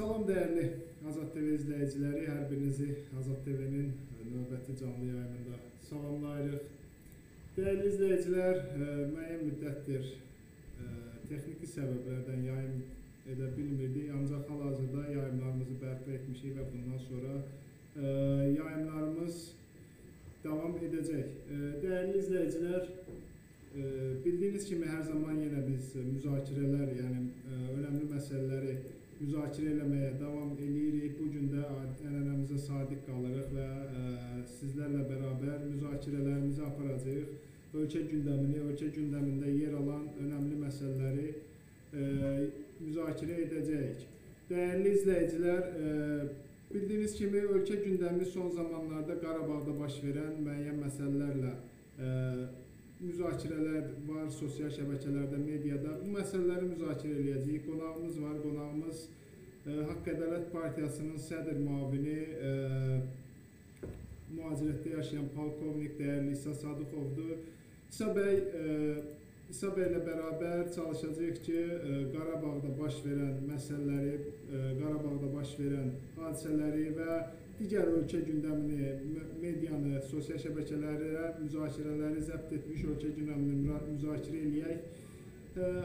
Salam dəyərli Azad TV izləyiciləri, hər birinizi Azad TV-nin növbəti canlı yayımında salamlayırıq. Dəyərli izləyicilər, ə, müəyyən müddətdir ə, texniki səbəblərdən yayım edə bilmirdik, ancaq hal-hazırda yayımlarımızı bərpa etmişik və bundan sonra ə, yayımlarımız davam edəcək. Dəyərli izləyicilər, bildiyiniz kimi hər zaman yenə biz müzakirələr, yəni önəmli məsələləri müzakirə eləməyə davam eləyirik. Bu gün də ənənəmizə sadiq qalırıq və ə, sizlərlə bərabər müzakirələrimizi aparacağıq. Ölkə gündəmini, ölkə gündəmində yer alan önəmli məsələləri ə, müzakirə edəcəyik. Dəyərli izləyicilər, ə, bildiyiniz kimi ölkə gündəmi son zamanlarda Qarabağda baş verən müəyyən məsələlərlə ə, müzakirələr var sosial şəbəkələrdə, mediada. Bu məsələləri müzakirə eləyəcəyik. Qonağımız var. Qonağımız ə, Haqq Ədalət Partiyasının sədr müavini ə, mühacirətdə yaşayan polkovnik dəyərli İsa Sadıqovdur. İsa bəy ə, İsa bəylə bərabər çalışacağıq ki, ə, Qarabağda baş verən məsələləri, Qarabağda baş verən hadisələri və digər ölkə gündəmini, me- medianı, sosial şəbəkələrə müzakirələri zəbt etmiş ölkə gündəmini müzakirə eləyək.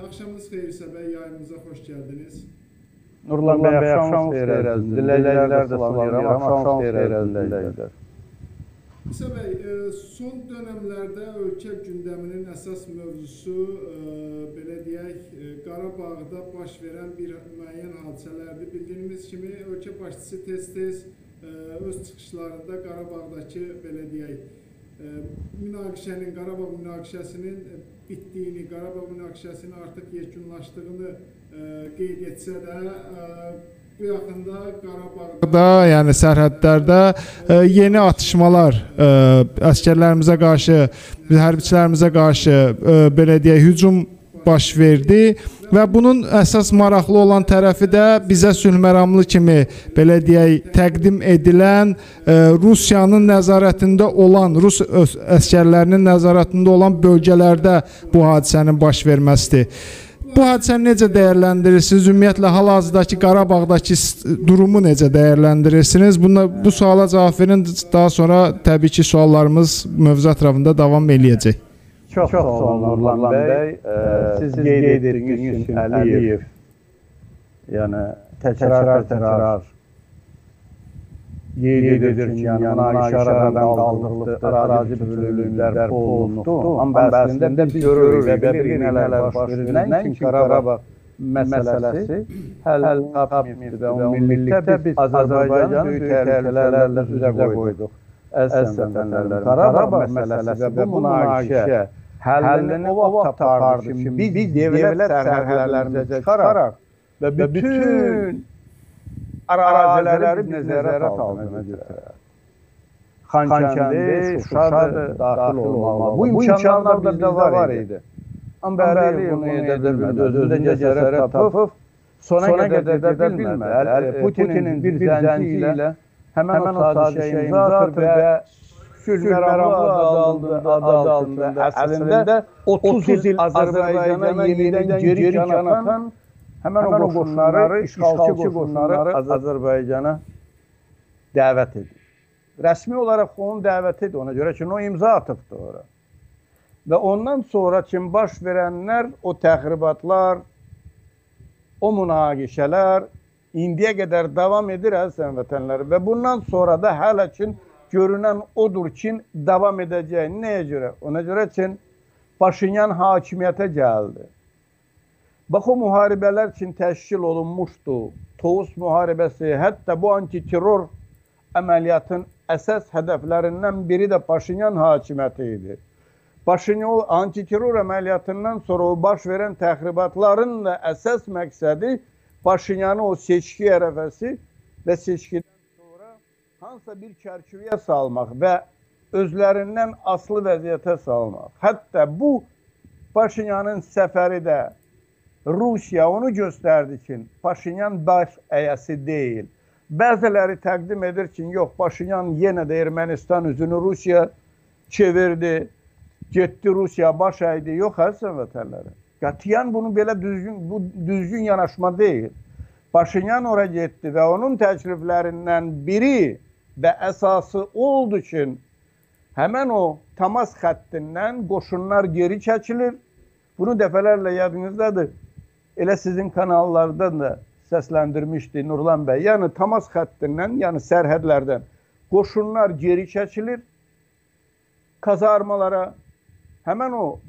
Axşamınız xeyir İsa bəy, yayımıza xoş gəldiniz. Nurlan bəy, axşam xeyir əziz dinləyicilər də salamlayıram. Axşam xeyir əziz dinləyicilər. İsa bəy, son dövrlərdə ölkə gündəminin əsas mövzusu belə deyək, Qarabağda baş verən bir müəyyən hadisələrdir. Bildiyimiz kimi ölkə başçısı tez-tez öz çıxışlarında Qarabağdakı belə deyək, ə, münaqişənin, Qarabağ münaqişəsinin bitdiyini, Qarabağ münaqişəsinin artıq yekunlaşdığını ə, qeyd etsə də, bu yaxında Qarabağda, yəni sərhədlərdə yeni atışmalar ə, əsgərlərimizə qarşı, hərbiçilərimizə qarşı belə deyək, hücum baş verdi və bunun əsas maraqlı olan tərəfi də bizə sülhməramlı kimi belə deyək təqdim edilən ə, Rusiyanın nəzarətində olan Rus əsgərlərinin nəzarətində olan bölgələrdə bu hadisənin baş verməsidir. Bu hadisəni necə dəyərləndirirsiniz? Ümumiyyətlə hal-hazırdakı Qarabağdakı durumu necə dəyərləndirirsiniz? Buna bu suala cavab verin. Daha sonra təbii ki, suallarımız mövzu ətrafında davam eləyəcək. Çox sağ olun Nurlan bəy. Ə, Siz qeyd etdiyiniz kimi Əliyev yəni təkrar-təkrar qeyd edir ki, yəni münaqişə aradan qaldırılıbdır, ərazi bütövlüyünlər olunubdur. Amma əslində biz görürük və bilirik nələr baş verir. Nəinki Qarabağ məsələsi həll tapmır və o millilikdə biz Azərbaycan böyük təhlükələrlə üzə qoyduq. Əziz vətəndaşlarım, Qarabağ məsələsi və bu münaqişə həllini o vaxt tapardı ki, biz dövlət sərhədlərimizə çıxaraq və bütün əraziləri nəzarət altına götürərək. Xankəndi, Şuşadır, daxil olmalı. Bu imkanlar da bizdə var idi. Amma Əliyev bunu edə bilmədi. Özündə cəsarət tapıb, sona qədər edə bilmədi. Putinin bir zənci ilə həmən o sadişə imza atır və Sülh məramlı adı adı altında əslində 30 il Azərbaycana yenidən geri can atan həmən o qoşunları, işğalçı qoşunları Azərbaycana dəvət edir. Rəsmi olaraq onun dəvətidir ona görə ki, o imza atıbdı ora. Və ondan sonra kim baş verənlər, o təxribatlar, o münaqişələr indiyə qədər davam edir əziz vətənləri və bundan sonra da hələ ki görünən odur ki, davam edəcək. Nəyə görə? Ona görə ki, Paşinyan hakimiyyətə gəldi. Bax o müharibələr üçün təşkil olunmuşdu. Tovuz müharibəsi, hətta bu antiterror əməliyyatın əsas hədəflərindən biri də Paşinyan hakimiyyəti idi. Paşinyan antiterror əməliyyatından sonra o baş verən təxribatların da əsas məqsədi Paşinyanı o seçki ərəfəsi və seçkidən hansısa bir çərçivəyə salmaq və özlərindən asılı vəziyyətə salmaq. Hətta bu Paşinyanın səfəri də Rusiya onu göstərdi ki, Paşinyan baş əyəsi deyil. Bəziləri təqdim edir ki, yox, Paşinyan yenə də Ermənistan üzünü Rusiya çevirdi, getdi Rusiya baş əydi. Yox, əziz vətənləri. Qətiyyən bunu belə düzgün, bu düzgün yanaşma deyil. Paşinyan ora getdi və onun təkliflərindən biri və əsası oldu ki, həmən o Tamas xəttindən qoşunlar geri çəkilir. Bunu dəfələrlə yadınızdadır. Elə sizin kanallardan da səsləndirmişdi Nurlan bəy. Yəni Tamas xəttindən, yəni sərhədlərdən qoşunlar geri çəkilir. Kazarmalara həmən o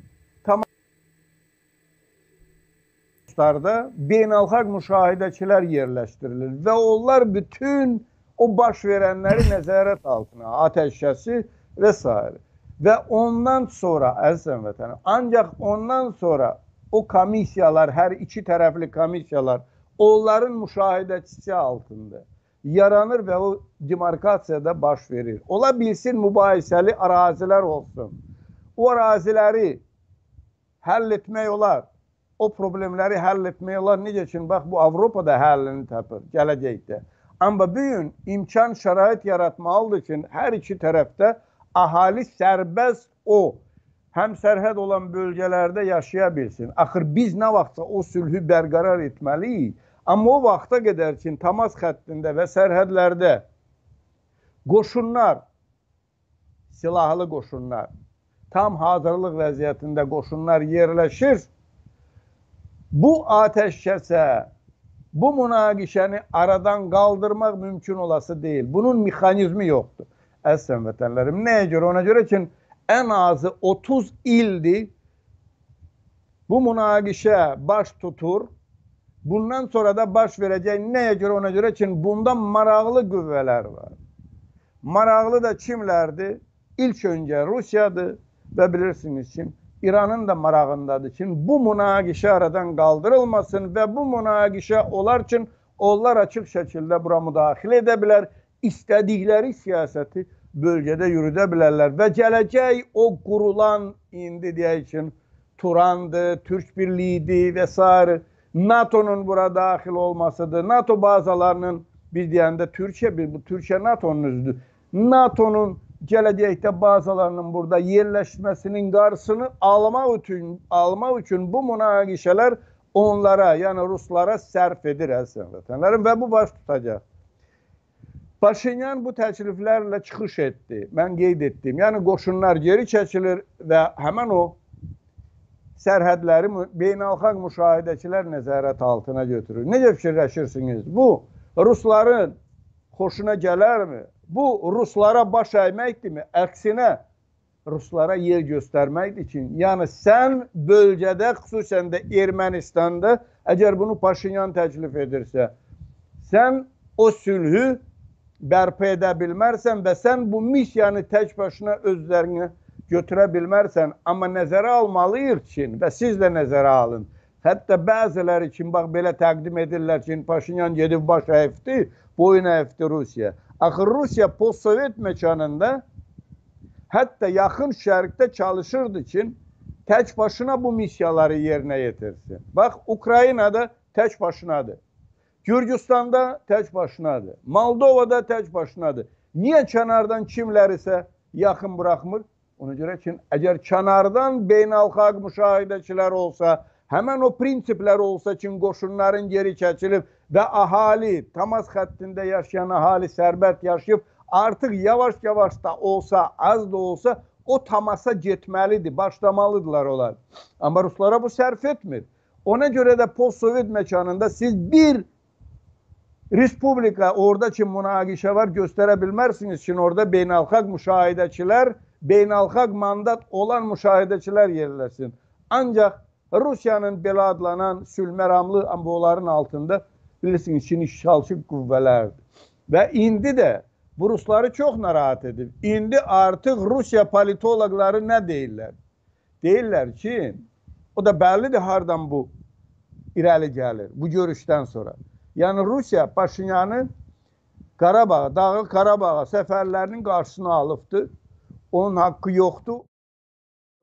Tamaslarda beynəlxalq müşahidəçilər yerləşdirilir və onlar bütün o baş verənləri nəzarət altına, atəşkəsi və s. Və ondan sonra, əziz vətəndaşlar, ancaq ondan sonra o komissiyalar, hər iki tərəfli komissiyalar onların müşahidəçisi altında yaranır və o demarkasiyada baş verir. Ola bilsin mübahisəli ərazilər olsun. O əraziləri həll etmək olar. O problemləri həll etmək olar. Necə ki, bax bu Avropada həllini tapır gələcəkdə. Amma bu gün imkan şərait yaratmalıdır ki, hər iki tərəfdə ahali sərbəst o həm sərhəd olan bölgələrdə yaşaya bilsin. Axır biz nə vaxtsa o sülhü bərqərar etməliyik. Amma o vaxta qədər ki, Tamas xəttində və sərhədlərdə qoşunlar, silahlı qoşunlar, tam hazırlıq vəziyyətində qoşunlar yerləşir. Bu atəşkəsə, bu münaqişəni aradan qaldırmaq mümkün olası deyil. Bunun mexanizmi yoxdur. Əslən vətənlərim, nəyə görə? Ona görə ki, ən azı 30 ildir bu münaqişə baş tutur. Bundan sonra da baş verəcək. Nəyə görə? Ona görə ki, bunda maraqlı qüvvələr var. Maraqlı da kimlərdir? İlk öncə Rusiyadır və bilirsiniz ki, İranın da marağındadır ki, bu münaqişə aradan qaldırılmasın və bu münaqişə olar ki, onlar açıq şəkildə bura müdaxilə edə bilər, istədikləri siyasəti bölgədə yürüdə bilərlər və o qurulan indi deyək ki, Turandır, Türk Birliyidir və s. NATO-nun bura daxil olmasıdır. NATO bazalarının biz deyəndə Türkiyə, bu Türkiyə NATO-nun üzüdür. NATO-nun gələcəkdə bazalarının burada yerləşməsinin qarşısını almaq üçün, almaq üçün bu münaqişələr onlara, yəni ruslara sərf edir əslən vətənlərim və bu baş tutacaq. Paşinyan bu təkliflərlə çıxış etdi. Mən qeyd etdim. Yəni qoşunlar geri çəkilir və həmin o sərhədləri beynəlxalq müşahidəçilər nəzarət altına götürür. Necə fikirləşirsiniz? Bu rusların xoşuna gələrmi? Bu ruslara baş əyməkdirmi? Əksinə ruslara yer göstərməkdir ki, yəni sən bölgədə, xüsusən də Ermənistanda əgər bunu Paşinyan təklif edirsə, sən o sülhü bərpa edə bilmərsən və sən bu missiyanı tək başına özlərinə götürə bilmərsən, amma nəzərə almalıyıq ki, və siz də nəzərə alın. Hətta bəziləri ki, bax belə təqdim edirlər ki, Paşinyan gedib baş əyifdi, boyun əyifdi Rusiya. Axı Rusiya postsovet məkanında hətta yaxın şərqdə çalışırdı ki, tək başına bu missiyaları yerinə yetirsin. Bax, Ukraynada tək başınadır. Gürcüstanda tək başınadır. Moldovada tək başınadır. Niyə kənardan kimlərisə yaxın buraxmır. Ona görə ki, əgər kənardan beynəlxalq müşahidəçilər olsa, həmən o prinsiplər olsa ki, qoşunların geri çəkilib və ahali, Tamas xəttində yaşayan ahali sərbəst yaşayıb, artıq yavaş-yavaş da olsa, az da olsa o Tamasa getməlidir, başlamalıdırlar onlar. Amma Ruslara bu sərf etmir. Ona görə də post-sovet məkanında siz bir respublika, orada ki münaqişə var, göstərə bilmərsiniz ki, orada beynəlxalq müşahidəçilər, beynəlxalq mandat olan müşahidəçilər yerləsin. Ancaq Rusiyanın belə adlanan sülhməramlı amma onların altında bilirsiniz ki, işğalçı qüvvələrdir. Və indi də bu Rusları çox narahat edib. İndi artıq Rusiya politoloqları nə deyirlər? Deyirlər ki, o da bəllidir hardan bu irəli gəlir bu görüşdən sonra. Yəni Rusiya Paşinyanı Qarabağa, Dağlıq Qarabağa səfərlərinin qarşısını alıbdı. Onun haqqı yoxdur.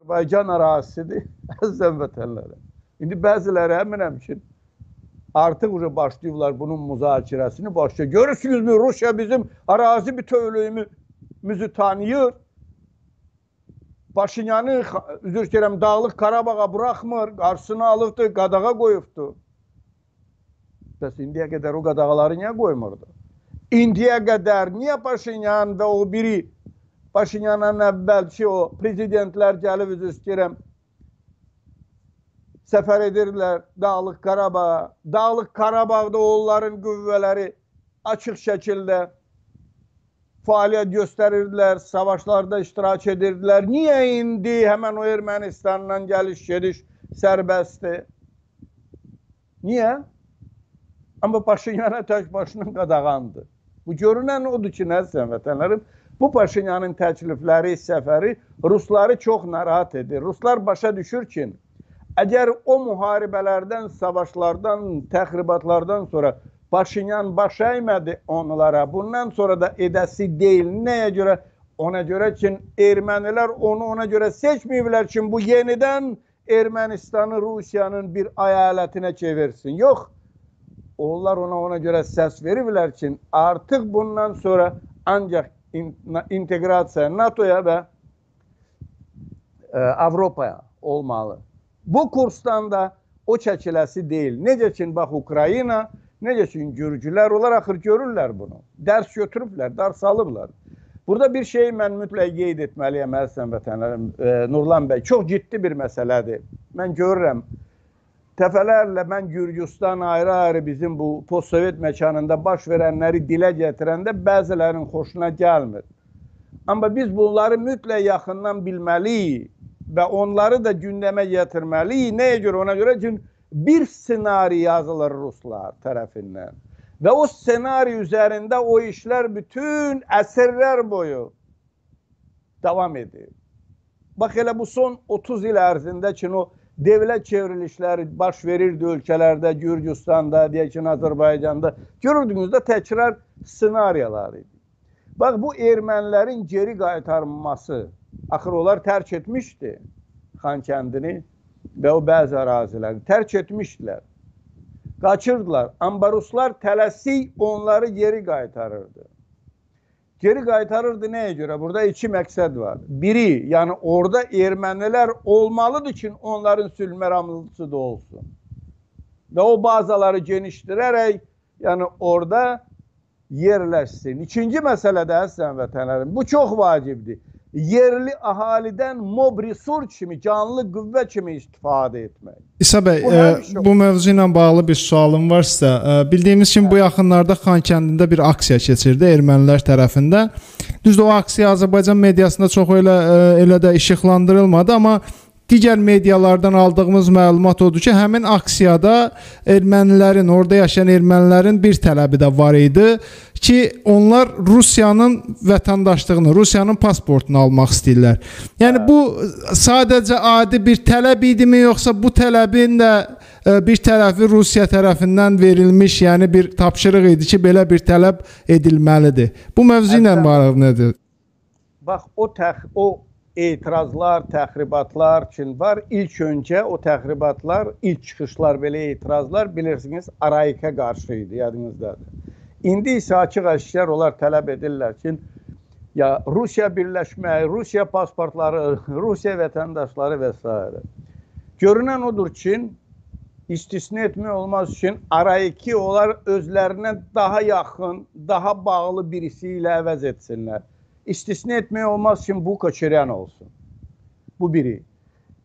Azərbaycan ərazisidir, əzizən vətənlərə. İndi bəziləri əminəm ki, artıq uca başlayıblar bunun müzakirəsini başlayır. Görürsünüzmü Rusiya bizim arazi bütövlüyümüzü tanıyır. Paşinyanı, üzr istəyirəm, Dağlıq Qarabağa buraxmır, qarşısını alıbdı, qadağa qoyubdu. Bəs indiyə qədər o qadağaları niyə qoymurdu? İndiyə qədər niyə Paşinyan və o biri Paşinyandan əvvəlki o prezidentlər gəlib üzr istəyirəm səfər edirlər Dağlıq Qarabağa. Dağlıq Qarabağda onların qüvvələri açıq şəkildə fəaliyyət göstərirdilər, savaşlarda iştirak edirdilər. Niyə indi həmən o Ermənistandan gəliş-gediş sərbəstdir? Niyə? Amma Paşinyana tək başının qadağandır. Bu görünən odur ki, nəzsən vətənlərim, bu Paşinyanın təklifləri, səfəri Rusları çox narahat edir. Ruslar başa düşür ki, əgər o müharibələrdən, savaşlardan, təxribatlardan sonra Paşinyan baş əymədi onlara, bundan sonra da edəsi deyil. Nəyə görə? Ona görə ki, ermənilər onu ona görə seçməyiblər ki, bu yenidən Ermənistanı Rusiyanın bir əyalətinə çevirsin. Yox, onlar ona ona görə səs veriblər ki, artıq bundan sonra ancaq inteqrasiya NATO-ya və e, Avropaya olmalı. Bu kursdan da o çəkiləsi deyil. Necə ki, bax, Ukrayna, necə ki, Gürcülər, onlar axır görürlər bunu. Dərs götürüblər, ders alıblar. Burada bir şeyi mən mütləq qeyd etməliyəm, əzizən vətənlərim. E, Nurlan bəy, çox ciddi bir məsələdir. Mən görürəm, Təfələrlə mən Gürcüstan ayrı-ayrı bizim bu postsovet məkanında baş verənləri dilə gətirəndə bəzilərinin xoşuna gəlmir. Amma biz bunları mütləq yaxından bilməliyik və onları da gündəmə gətirməliyik. Nəyə görə? Ona görə ki, bir ssenari yazılır ruslar tərəfindən. Və o ssenari üzərində o işlər bütün əsrlər boyu davam edir. Bax elə bu son 30 il ərzində ki, o devlet çevrilişleri baş verirdi ölkəlerde, Gürcüstanda, deyək ki, Azərbaycanda. Görürdünüz də təkrar ssenariyalar idi. Bax, bu ermənilərin geri qaytarılması, axır onlar tərk etmişdi Xankəndini və o bəzi əraziləri tərk etmişdilər. Qaçırdılar. Amma ruslar tələsik onları geri qaytarırdı. Geri qaytarırdı nəyə görə? Burada iki məqsəd var. Biri, yəni orada ermənilər olmalıdır ki, onların sülh məramlısı da olsun. Və o bazaları genişdirərək, yəni orada yerləşsin. İkinci məsələ də əslən vətənlərim, bu çox vacibdir yerli ahalidən mob resurs kimi, canlı qüvvə kimi istifadə etmək. İsa bəy, bu, e, bu mövzu ilə bağlı bir sualım varsa, ə, e, bildiyimiz kimi bu yaxınlarda Xankəndində bir aksiya keçirdi ermənilər tərəfindən. Düzdür, o aksiya Azərbaycan mediasında çox elə e, elə də işıqlandırılmadı, amma digər medialardan aldığımız məlumat odur ki, həmin aksiyada ermənilərin, orada yaşayan ermənilərin bir tələbi də var idi ki, onlar Rusiyanın vətəndaşlığını, Rusiyanın pasportunu almaq istəyirlər. Yəni bu sadəcə adi bir tələb idimi, yoxsa bu tələbin də e, bir tərəfi Rusiya tərəfindən verilmiş, yəni bir tapşırıq idi ki, belə bir tələb edilməlidir. Bu mövzu ilə bağlı nədir? Bax, o təx o etirazlar, təxribatlar üçün var. İlk öncə o təxribatlar, ilk çıxışlar belə etirazlar bilirsiniz Araikə qarşı idi, yadınızdadır. İndi isə açıq-aşkar onlar tələb edirlər ki, ya Rusiya birləşmək, Rusiya pasportları, Rusiya vətəndaşları və s. Görünən odur ki, istisna etmək olmaz ki, arayiki onlar özlərinə daha yaxın, daha bağlı birisi ilə əvəz etsinlər. İstisna etmək olmaz ki, bu Koçeryan olsun. Bu biri.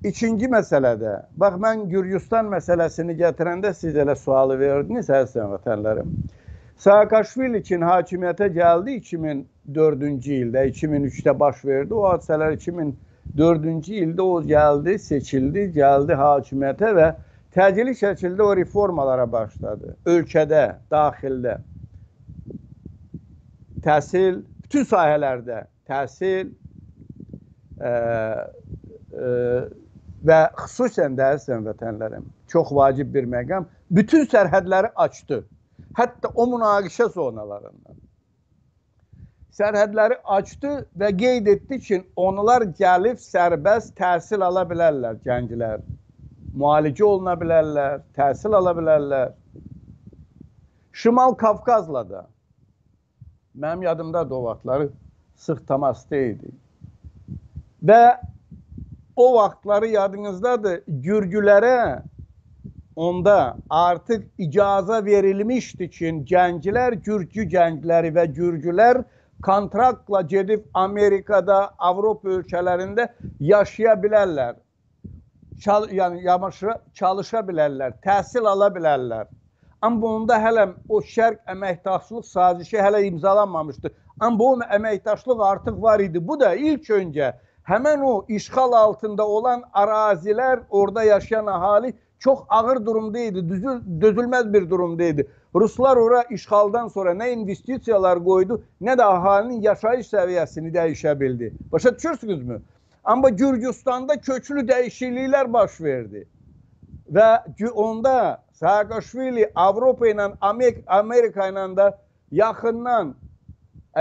İkinci məsələdə, bax mən Gürcüstan məsələsini gətirəndə siz elə sualı verdiniz, əziz vətənlərim. Saakashvili ki hakimiyyətə gəldi 2004-cü ildə, 2003-də baş verdi. O hadisələr 2004-cü ildə o gəldi, seçildi, gəldi hakimiyyətə və təcili şəkildə o reformalara başladı. Ölkədə, daxildə, təhsil, bütün sahələrdə təhsil ə, ə, və xüsusən də əziz vətənlərim, çox vacib bir məqam, bütün sərhədləri açdı. Hətta o münaqişə zonalarından. Sərhədləri açdı və qeyd etdi ki, onlar gəlib sərbəst təhsil ala bilərlər gənclər. Müalicə oluna bilərlər, təhsil ala bilərlər. Şimal Qafqazla da mənim yadımda da o vaxtları sıx təmasda idi. Və o vaxtları yadınızdadır, Gürcülərə onda artıq icaza verilmişdi ki, gənclər, Gürcü gəncləri və Gürcülər kontraktla gedib Amerikada, Avropa ölkələrində yaşaya bilərlər. Çal, yəni yamaşıra, çalışa bilərlər, təhsil ala bilərlər. Amma onda hələ o şərq əməkdaşlıq sazişi hələ imzalanmamışdı. Amma o əməkdaşlıq artıq var idi. Bu da ilk öncə həmən o işğal altında olan arazilər, orada yaşayan əhali çox ağır durumda idi, düzül, dözülməz bir durumda idi. Ruslar ora işğaldan sonra nə investisiyalar qoydu, nə də əhalinin yaşayış səviyyəsini dəyişə bildi. Başa düşürsünüzmü? Amma Gürcüstanda köklü dəyişikliklər baş verdi. Və onda Saakashvili Avropa ilə Amerika ilə də yaxından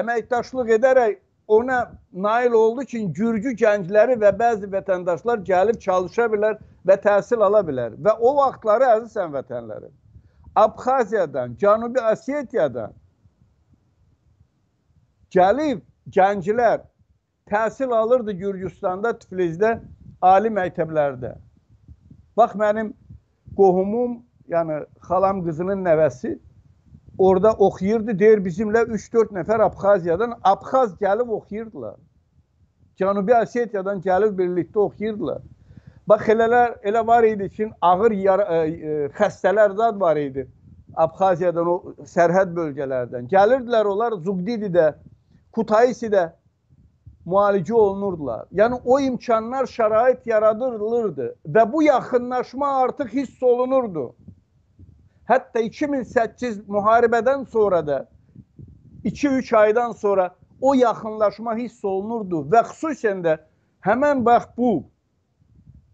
əməkdaşlıq edərək ona nail oldu ki, Gürcü gəncləri və bəzi vətəndaşlar gəlib çalışa bilər və təhsil ala bilər. Və o vaxtları əziz həmvətənlərim, Abxaziyadan, Cənubi Osetiyadan gəlib gənclər təhsil alırdı Gürcüstanda, Tiflisdə, ali məktəblərdə. Bax mənim qohumum, yəni xalam qızının nəvəsi orada oxuyurdu. Deyir bizimlə 3-4 nəfər Abxaziyadan Abxaz gəlib oxuyurdular. Cənubi Osetiyadan gəlib birlikdə oxuyurdular. Bax elələr elə var idi ki, ağır yara, ə, e, e, xəstələr zad var idi. Abxaziyadan o sərhəd bölgələrdən. Gəlirdilər onlar Zugdididə, Kutaisidə müalicə olunurdular. Yəni o imkanlar, şərait yaradılırdı və bu yaxınlaşma artıq hiss olunurdu. Hətta 2008 müharibədən sonra da 2-3 aydan sonra o yaxınlaşma hiss olunurdu və xüsusən də həmən bax bu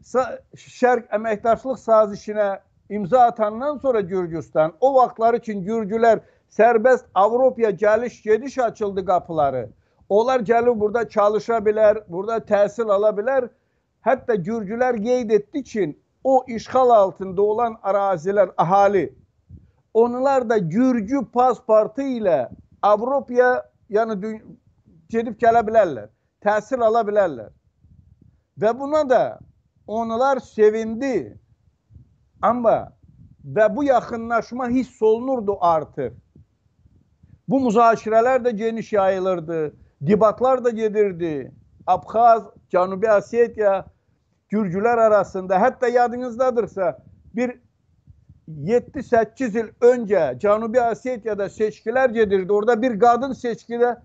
Şərq əməkdaşlıq sazişinə imza atandan sonra Gürcüstan o vaxtlar üçün Gürcülər sərbəst Avropaya gəliş gediş açıldı qapıları. Onlar gəlib burada çalışa bilər, burada təhsil ala bilər. Hətta Gürcülər qeyd etdi ki, o işğal altında olan ərazilər, əhali, onlar da pasportu ilə Avropaya, yəni gedib gələ bilərlər, təhsil ala bilərlər. Və buna da onlar sevindi. Amma və bu yaxınlaşma hiss olunurdu artıq. Bu müzakirələr də geniş yayılırdı. Debatlar da gedirdi. Abxaz, Cənubi Osetiya, Gürcülər arasında, hətta yadınızdadırsa, bir 7-8 il öncə Cənubi Osetiyada seçkilər gedirdi. Orada bir qadın seçkidə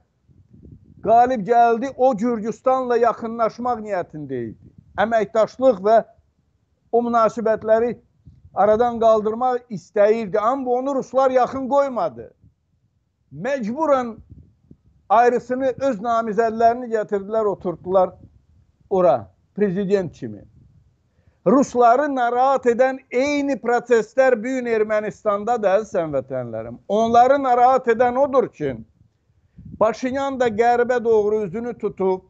qalib gəldi. O Gürcüstanla yaxınlaşmaq niyyətində idi. Əməkdaşlıq və o münasibətləri aradan qaldırmaq istəyirdi. Amma onu Ruslar yaxın qoymadı. Məcburan ayrısını öz namizədlərini gətirdilər, oturtdular ora, prezident kimi. Rusları narahat edən eyni proseslər bu gün Ermənistanda da əzizən vətənlərim. Onları narahat edən odur ki, Paşinyan da qərbə doğru üzünü tutub,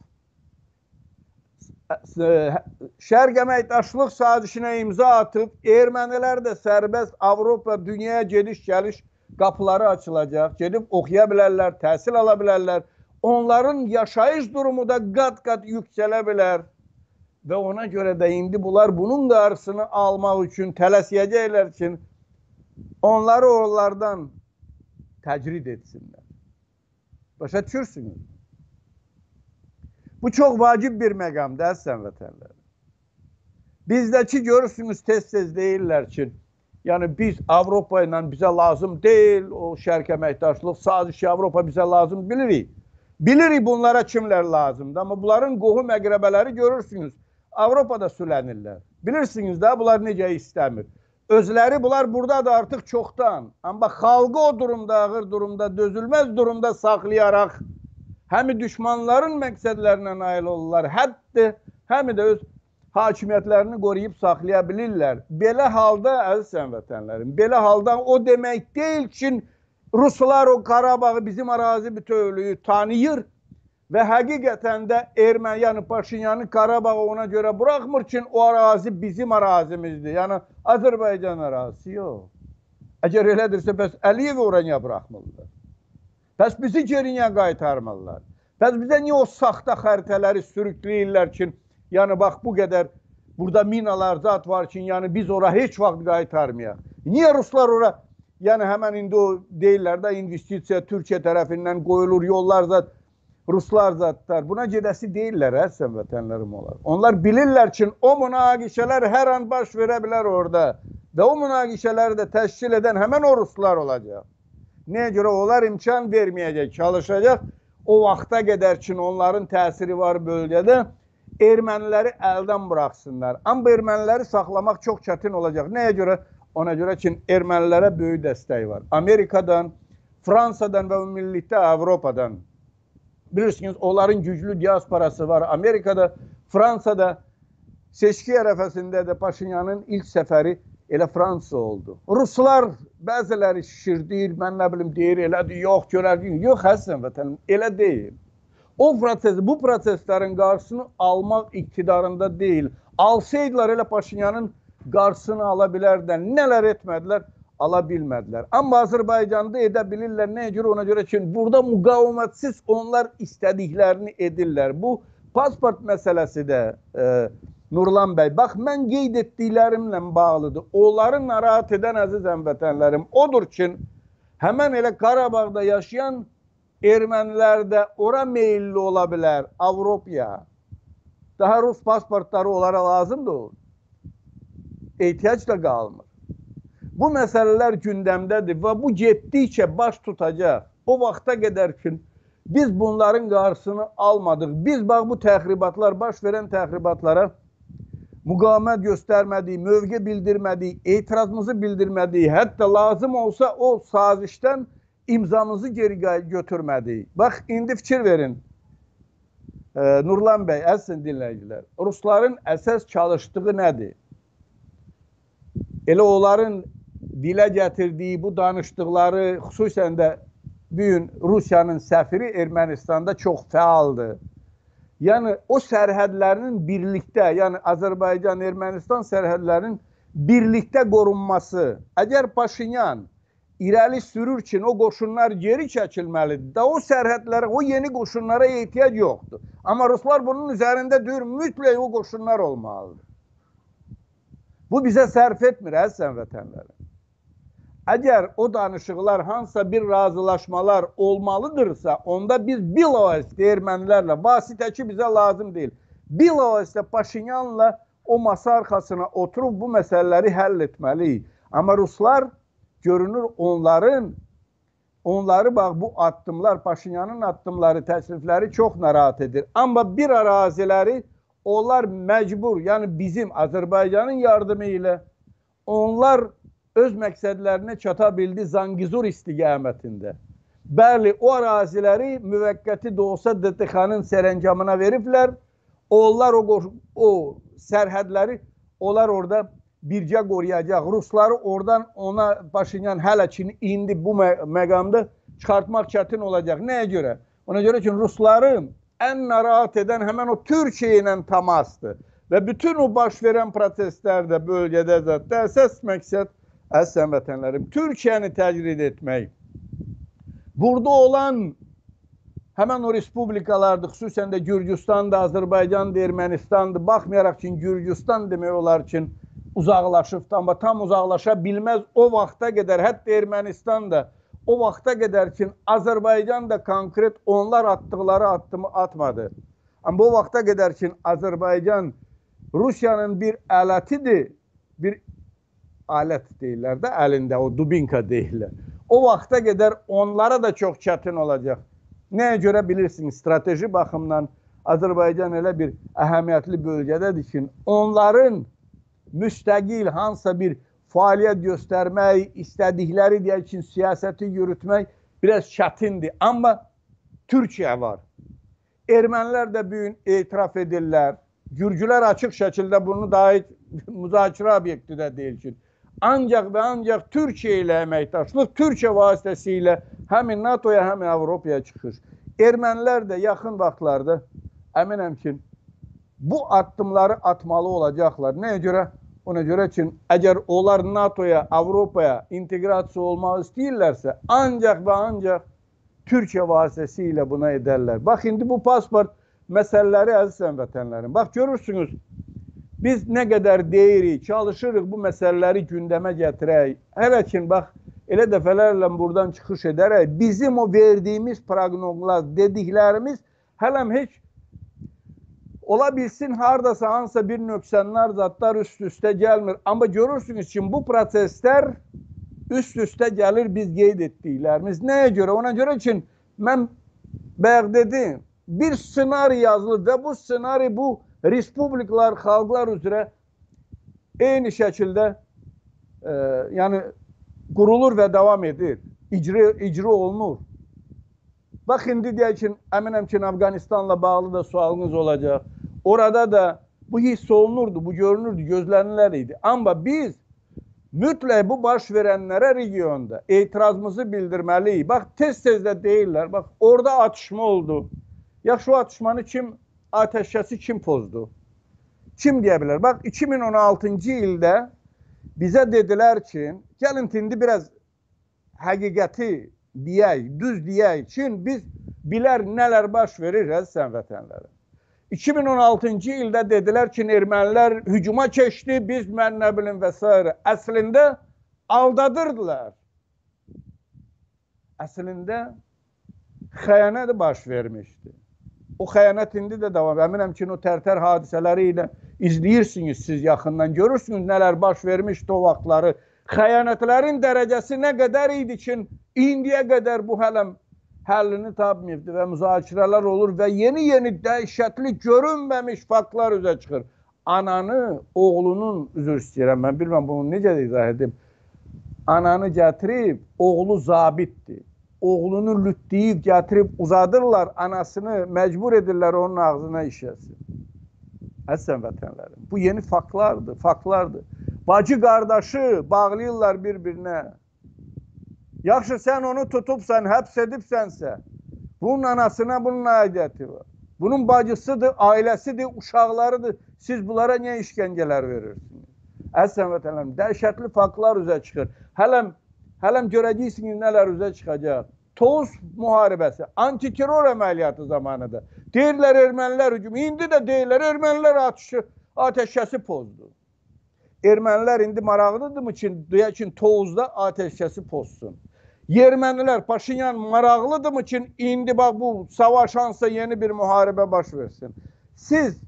Şərq əməkdaşlıq sazişinə imza atıb, ermənilər də sərbəst Avropa, dünyaya gediş-gəliş qapıları açılacaq. Gedib oxuya bilərlər, təhsil ala bilərlər. onların yaşayış durumu da kat yüksələ bilər. Və ona görə də indi bunlar bunun qarşısını almaq üçün tələsiyəcəklər ki, onları oralardan təcrid etsinlər. Başa düşürsünüz? Bu çox vacib bir məqamdır, əzizən vətənlər. Bizdəki görürsünüz tez-tez deyirlər ki, yəni biz Avropa ilə bizə lazım deyil, o şərq əməkdaşlıq sazişi Avropa bizə lazım bilirik. Bilirik bunlara kimlər lazımdır, amma bunların qohum əqrəbələri görürsünüz. Avropada sülənirlər. Bilirsiniz də bunlar necə istəmir. Özləri bunlar buradadır artıq çoxdan. Amma xalqı o durumda, ağır durumda, dözülməz durumda saxlayaraq həm düşmanların məqsədlərinə nail olurlar, hətta həm də öz hakimiyyətlərini qoruyub saxlaya bilirlər. Belə halda əziz həmvətənlərim, belə halda o demək deyil ki, Ruslar o Qarabağı bizim ərazi bütövlüyü tanıyır və həqiqətən də Erməni, yəni Paşinyanı Qarabağı ona görə buraxmır ki, o ərazi bizim ərazimizdir. Yəni Azərbaycan ərazisi yox. Əgər elədirsə, bəs Əliyev oraya buraxmırlar. Bəs bizi geriyə qaytarmırlar. Bəs bizə niyə o saxta xəritələri sürükləyirlər ki, yəni bax bu qədər burada minalar zat var ki, yəni biz ora heç vaxt qaytarmayaq. Niyə ruslar ora Yəni həmən indi o deyirlər də investisiya Türkiyə tərəfindən qoyulur, yollar zat Ruslar zatlar. Buna gedəsi deyirlər əslən vətənlərim olar. Onlar bilirlər ki, o münaqişələr hər an baş verə bilər orada. Və o münaqişələri də təşkil edən həmən o Ruslar olacaq. Nəyə görə onlar imkan verməyəcək, çalışacaq. O vaxta qədər ki, onların təsiri var bölgədə erməniləri əldən buraxsınlar. Amma erməniləri saxlamaq çox çətin olacaq. Nəyə görə? Ona görə ki, ermənilərə böyük dəstək var. Amerikadan, Fransadan və ümumilikdə Avropadan. Bilirsiniz, onların güclü diasporası var. Amerikada, Fransada seçki ərəfəsində də Paşinyanın ilk səfəri elə Fransa oldu. Ruslar bəziləri şişirdir, mən nə bilim deyir, elədir, yox, görərdik. Yox, həsən vətənim, elə deyil. O proses, bu proseslərin qarşısını almaq iqtidarında deyil. Alsaydılar elə Paşinyanın qarşısını ala bilərlər. Nələr etmədilər? Ala bilmədilər. Amma Azərbaycanda edə bilirlər. Nəyə görə? Ona görə ki, burada müqavimətsiz onlar istədiklərini edirlər. Bu pasport məsələsi də e, Nurlan bəy, bax mən qeyd etdiklərimlə bağlıdır. Onları narahat edən əziz həmvətənlərim odur ki, həmən elə Qarabağda yaşayan ermənilər də ora meyilli ola bilər. Daha Rus pasportları onlara lazımdır ehtiyac da qalmır. Bu məsələlər gündəmdədir və bu getdikcə baş tutacaq. O vaxta qədər ki, biz bunların qarşısını almadıq. Biz bax bu təxribatlar, baş verən təxribatlara müqavimət göstərmədik, mövqe bildirmədik, etirazımızı bildirmədik, hətta lazım olsa o sazişdən imzamızı geri götürmədik. Bax, indi fikir verin. E, Nurlan bəy, əzizin dinləyicilər, Rusların əsas çalışdığı nədir? Elə onların dilə gətirdiyi bu danışdıqları, xüsusən də bu gün Rusiyanın səfiri Ermənistanda çox fəaldır. Yəni o sərhədlərinin birlikdə, yəni Azərbaycan Ermənistan sərhədlərinin birlikdə qorunması. Əgər Paşinyan irəli sürür ki, o qoşunlar geri çəkilməlidir. Da o sərhədlərə, o yeni qoşunlara ehtiyac yoxdur. Amma Ruslar bunun üzərində deyir, mütləq o qoşunlar olmalıdır. Bu bizə sərf etmir, əzizən vətənlərim. Əgər o danışıqlar hansısa bir razılaşmalar olmalıdırsa, onda biz bilavasitə ermənilərlə, vasitəçi bizə lazım deyil. Bilavasitə Paşinyanla o masa arxasına oturub bu məsələləri həll etməliyik. Amma Ruslar görünür onların onları bax bu addımlar, Paşinyanın addımları, təklifləri çox narahat edir. Amma bir əraziləri onlar məcbur, yəni bizim Azərbaycanın yardımı ilə onlar öz məqsədlərinə çata bildi Zangizur istiqamətində. Bəli, o əraziləri müvəqqəti də olsa DTX-nın sərəncamına veriblər. Onlar o, o sərhədləri onlar orada bircə qoruyacaq. Rusları oradan ona Paşinyan hələ ki indi bu mə məqamda çıxartmaq çətin olacaq. Nəyə görə? Ona görə ki, Rusların ən narahat edən həmən o Türkiyə ilə təmasdır. Və bütün o baş verən proseslər də bölgədə də əsas məqsəd əziz həmvətənlərim Türkiyəni təcrid etmək. Burada olan Həmən o respublikalardır, xüsusən də Gürcüstandır, Azərbaycandır, Ermənistandır. Baxmayaraq ki, Gürcüstan demək olar ki, uzaqlaşıbdı, amma tam uzaqlaşa bilməz o vaxta qədər, hətta Ermənistan da o vaxta qədər ki, Azərbaycan da konkret onlar atdıqları addımı atmadı. Amma o vaxta qədər ki, Azərbaycan Rusiyanın bir alətidir, bir alət deyirlər də, əlində o dubinka deyirlər. O vaxta qədər onlara da çox çətin olacaq. Nəyə görə bilirsiniz, strateji baxımdan Azərbaycan elə bir əhəmiyyətli bölgədədir ki, onların müstəqil hansısa bir fəaliyyət göstərmək, istədikləri deyək ki, siyasəti yürütmək biraz çətindir. Amma Türkiyə var. Ermənilər də bu gün etiraf edirlər. Gürcülər açıq şəkildə bunu daha müzakirə obyekti də deyil ki. Ancaq və ancaq Türkiyə ilə əməkdaşlıq Türkiyə vasitəsilə həmin NATO-ya, həmin Avropaya çıxır. Ermənilər də yaxın vaxtlarda əminəm ki, bu addımları atmalı olacaqlar. Nəyə görə? Ona görə ki, əgər onlar NATO-ya, Avropaya inteqrasiya olmaq istəyirlərsə, ancaq və ancaq Türkiyə vasitəsilə buna edərlər. Bax, indi bu pasport məsələləri əziz həmvətənlərim. Bax, görürsünüz, biz nə qədər deyirik, çalışırıq bu məsələləri gündəmə gətirək. Hələ ki, bax, elə dəfələrlə buradan çıxış edərək, bizim o verdiyimiz proqnozlar, dediklərimiz hələm heç Ola bilsin hardasa hansısa bir nöqsənlər, zadlar üst-üstə gəlmir. Amma görürsünüz ki, bu proseslər üst-üstə gəlir biz qeyd etdiklərimiz. Nəyə görə? Ona görə ki, mən bayaq dedim, bir ssenari yazılır və bu ssenari bu respublikalar, xalqlar üzrə eyni şəkildə e, yəni qurulur və davam edir. İcra, icra olunur. Bax, indi deyək ki, əminəm ki, Afganistanla bağlı da sualınız olacaq. Orada da bu hiss olunurdu, bu görünürdü, gözlənilər idi. Amma biz mütləq bu baş verənlərə regionda etirazımızı bildirməliyik. Bax, tez-tez də deyirlər, bax, orada atışma oldu. Yaxşı, o atışmanı kim, ateşkəsi kim pozdu? Kim deyə bilər? Bax, 2016-cı ildə bizə dedilər ki, gəlin indi biraz həqiqəti deyək, düz deyək ki, biz bilər nələr baş verir əziz vətənlərim. 2016-cı ildə dedilər ki, ermənilər hücuma keçdi, biz mən nə bilim və s. Əslində aldadırdılar. Əslində xəyanət baş vermişdi. O xəyanət indi də davam. Əminəm ki, o tərtər hadisələri ilə izləyirsiniz siz yaxından, görürsünüz nələr baş vermişdi o vaxtları. Xəyanətlərin dərəcəsi nə qədər idi ki, indiyə qədər bu hələm həllini tapmayıbdı və müzakirələr olur və yeni-yeni dəhşətli görünməmiş faktlar üzə çıxır. Ananı, oğlunun, üzr istəyirəm, mən bilməm bunu necə izah edim. Ananı gətirib, oğlu zabitdir. Oğlunu lütləyib, gətirib uzadırlar, anasını məcbur edirlər onun ağzına işəsin. Əsən vətənlərim. Bu yeni faktlardır, faktlardır. Bacı qardaşı bağlayırlar bir-birinə. Yaxşı sən onu tutubsan, həbs edibsənsə, bunun anasına bunun aidiyyəti var. Bunun bacısıdır, ailəsidir, uşaqlarıdır. Siz bunlara niyə işgəncələr verirsiniz? Əslən vətənlərim, dəhşətli faktlar üzə çıxır. Hələm, hələm görəcəksiniz nələr üzə çıxacaq. Toz müharibəsi, antiterror əməliyyatı zamanıdır. Deyirlər ermənilər hücumu, indi də deyirlər ermənilər atışı, ateşkəsi pozdu. Ermənilər indi maraqlıdırmı ki, deyək ki, Tovuzda ateşkəsi pozsun. Ermənilər, Paşinyan maraqlıdırmı ki, indi bax bu savaş hansısa yeni bir müharibə baş versin. Siz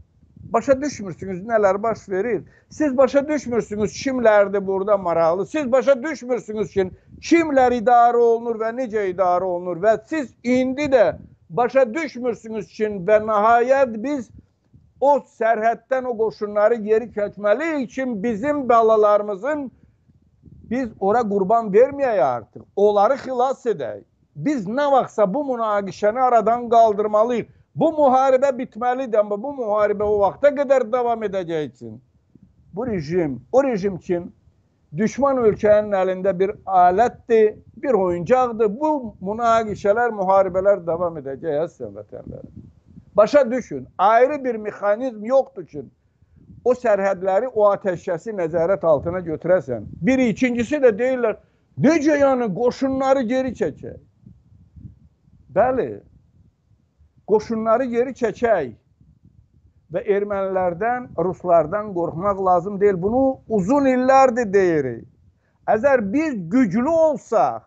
başa düşmürsünüz nələr baş verir. Siz başa düşmürsünüz kimlərdir burada maraqlı. Siz başa düşmürsünüz ki, kimlər idarə olunur və necə idarə olunur və siz indi də başa düşmürsünüz ki, və nəhayət biz o sərhəddən o qoşunları geri çəkməliyik ki, bizim balalarımızın Biz ora qurban verməyək artıq. Onları xilas edək. Biz nə vaxtsa bu münaqişəni aradan qaldırmalıyıq. Bu müharibə bitməlidir, amma bu müharibə o vaxta qədər davam edəcək üçün. Bu rejim, o rejim üçün düşman ölkənin əlində bir alətdir, bir oyuncaqdır. Bu münaqişələr, müharibələr davam edəcək, əziz vətənlərim. Başa düşün, ayrı bir mexanizm yoxdur ki, o sərhədləri, o ateşkəsi nəzarət altına götürəsən. Biri, ikincisi də deyirlər, necə yəni qoşunları geri çəkək? Bəli, qoşunları geri çəkək və ermənilərdən, ruslardan qorxmaq lazım deyil. Bunu uzun illərdir deyirik. Əgər biz güclü olsaq,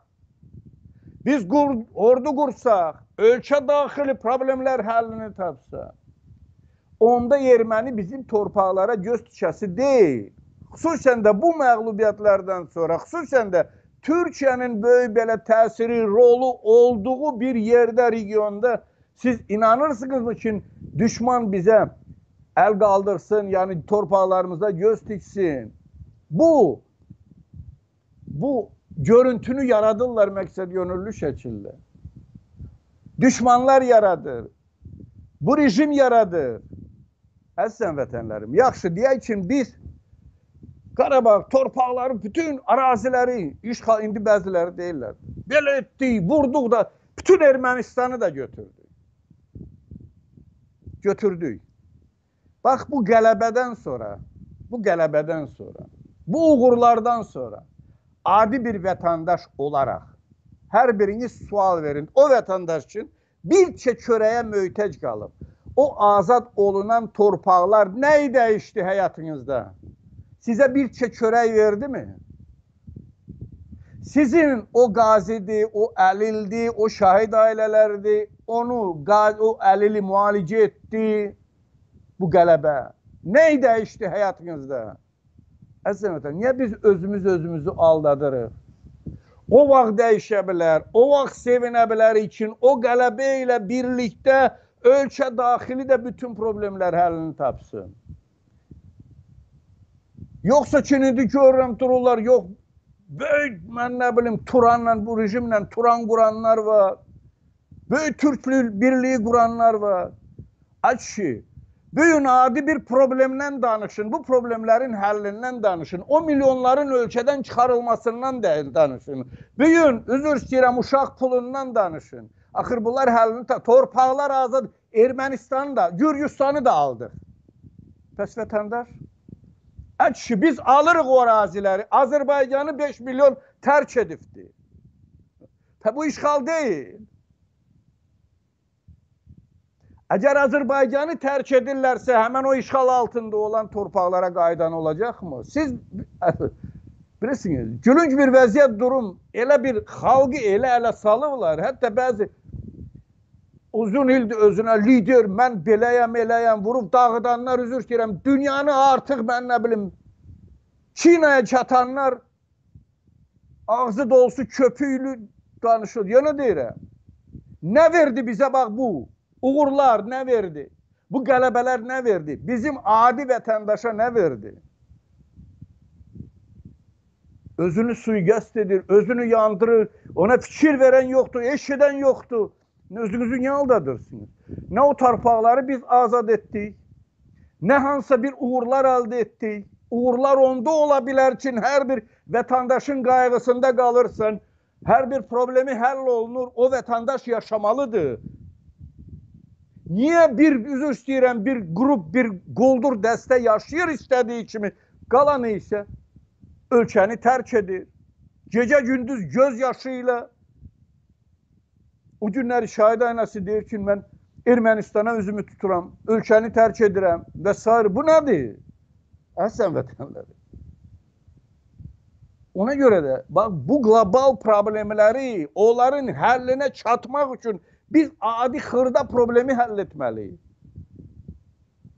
biz qur, ordu qursaq, ölkə daxili problemlər həllini tapsaq, onda erməni bizim torpaqlara göz tikəsi deyil. Xüsusən də bu məğlubiyyətlərdən sonra, xüsusən də Türkiyənin böyük belə təsiri, rolu olduğu bir yerdə, regionda siz inanırsınızmı ki, düşman bizə əl qaldırsın, yəni torpaqlarımıza göz tiksin. Bu bu görüntünü yaradırlar məqsəd yönüllü şəkildə. Düşmanlar yaradır. Bu rejim yaradır. Əzizən vətənlərim, yaxşı deyək ki, biz Qarabağ torpaqları, bütün araziləri işğal indi bəziləri deyirlər. Belə etdik, vurduq da bütün Ermənistanı da götürdük. Götürdük. Bax bu qələbədən sonra, bu qələbədən sonra, bu uğurlardan sonra adi bir vətəndaş olaraq hər biriniz sual verin. O vətəndaş üçün bir çörəyə möhtac qalıb. O azad olunan torpaqlar nəyi dəyişdi həyatınızda? Sizə bir çörək verdi mi? Sizin o qazidir, o əlildir, o şahid ailələrdir. Onu o əlili müalicə etdi bu qələbə. Nəyi dəyişdi həyatınızda? Əzizim vətən, niyə biz özümüz özümüzü aldadırıq? O vaxt dəyişə bilər, o vaxt sevinə bilərik ki, o qələbə ilə birlikdə ölkə daxili də bütün problemlər həllini tapsın. Yoxsa ki, indi görürəm dururlar, yox, böyük, mən nə bilim, Turanla, bu rejimlə Turan quranlar var. Böyük Türk birliği quranlar var. Kişi, Bugün adi bir problemdən danışın, bu problemlərin həllindən danışın, o milyonların ölkədən çıxarılmasından da danışın. Bugün, üzr istəyirəm, uşaq pulundan danışın. Axır bunlar həllini, torpaqlar azad, Ermənistanı da, Gürcüstanı da aldıq. Bəs vətəndaş? Ə kişi, biz alırıq o əraziləri, Azərbaycanı 5 milyon tərk edibdir. Bu işğal deyil. Əgər Azərbaycanı tərk edirlərsə, həmən o işğal altında olan torpaqlara qayıdan olacaqmı? Siz bilirsiniz, gülünc bir vəziyyət durum, elə bir xalqı elə ələ salıblar, hətta bəzi uzun ildir özünə lider, mən beləyəm, eləyəm, vurub dağıdanlar, üzr istəyirəm, dünyanı artıq mən nə bilim, Çinaya çatanlar ağzı dolusu köpüklü danışır. Yenə deyirəm, nə verdi bizə bax bu? Uğurlar nə verdi? Bu qələbələr nə verdi? Bizim adi vətəndaşa nə verdi? Özünü suiqəst edir, özünü yandırır, ona fikir verən yoxdur, eşidən yoxdur. Özünüzü niyə aldadırsınız? Nə o torpaqları biz azad etdik, nə hansısa bir uğurlar əldə etdik. Uğurlar onda ola bilər ki, hər bir vətəndaşın qayğısında qalırsan, hər bir problemi həll olunur, o vətəndaş yaşamalıdır. Niyə bir üzr istəyirəm, bir qrup, bir qoldur dəstə yaşayır istədiyi kimi, qalanı isə ölkəni tərk edir. Gecə-gündüz göz yaşı ilə o günləri şahid aynası deyir ki, mən Ermənistana üzümü tuturam, ölkəni tərk edirəm və s. Bu nədir? Əsən vətənləri. Ona görə də bax bu qlobal problemləri onların həllinə çatmaq üçün biz adi xırda problemi həll etməliyik.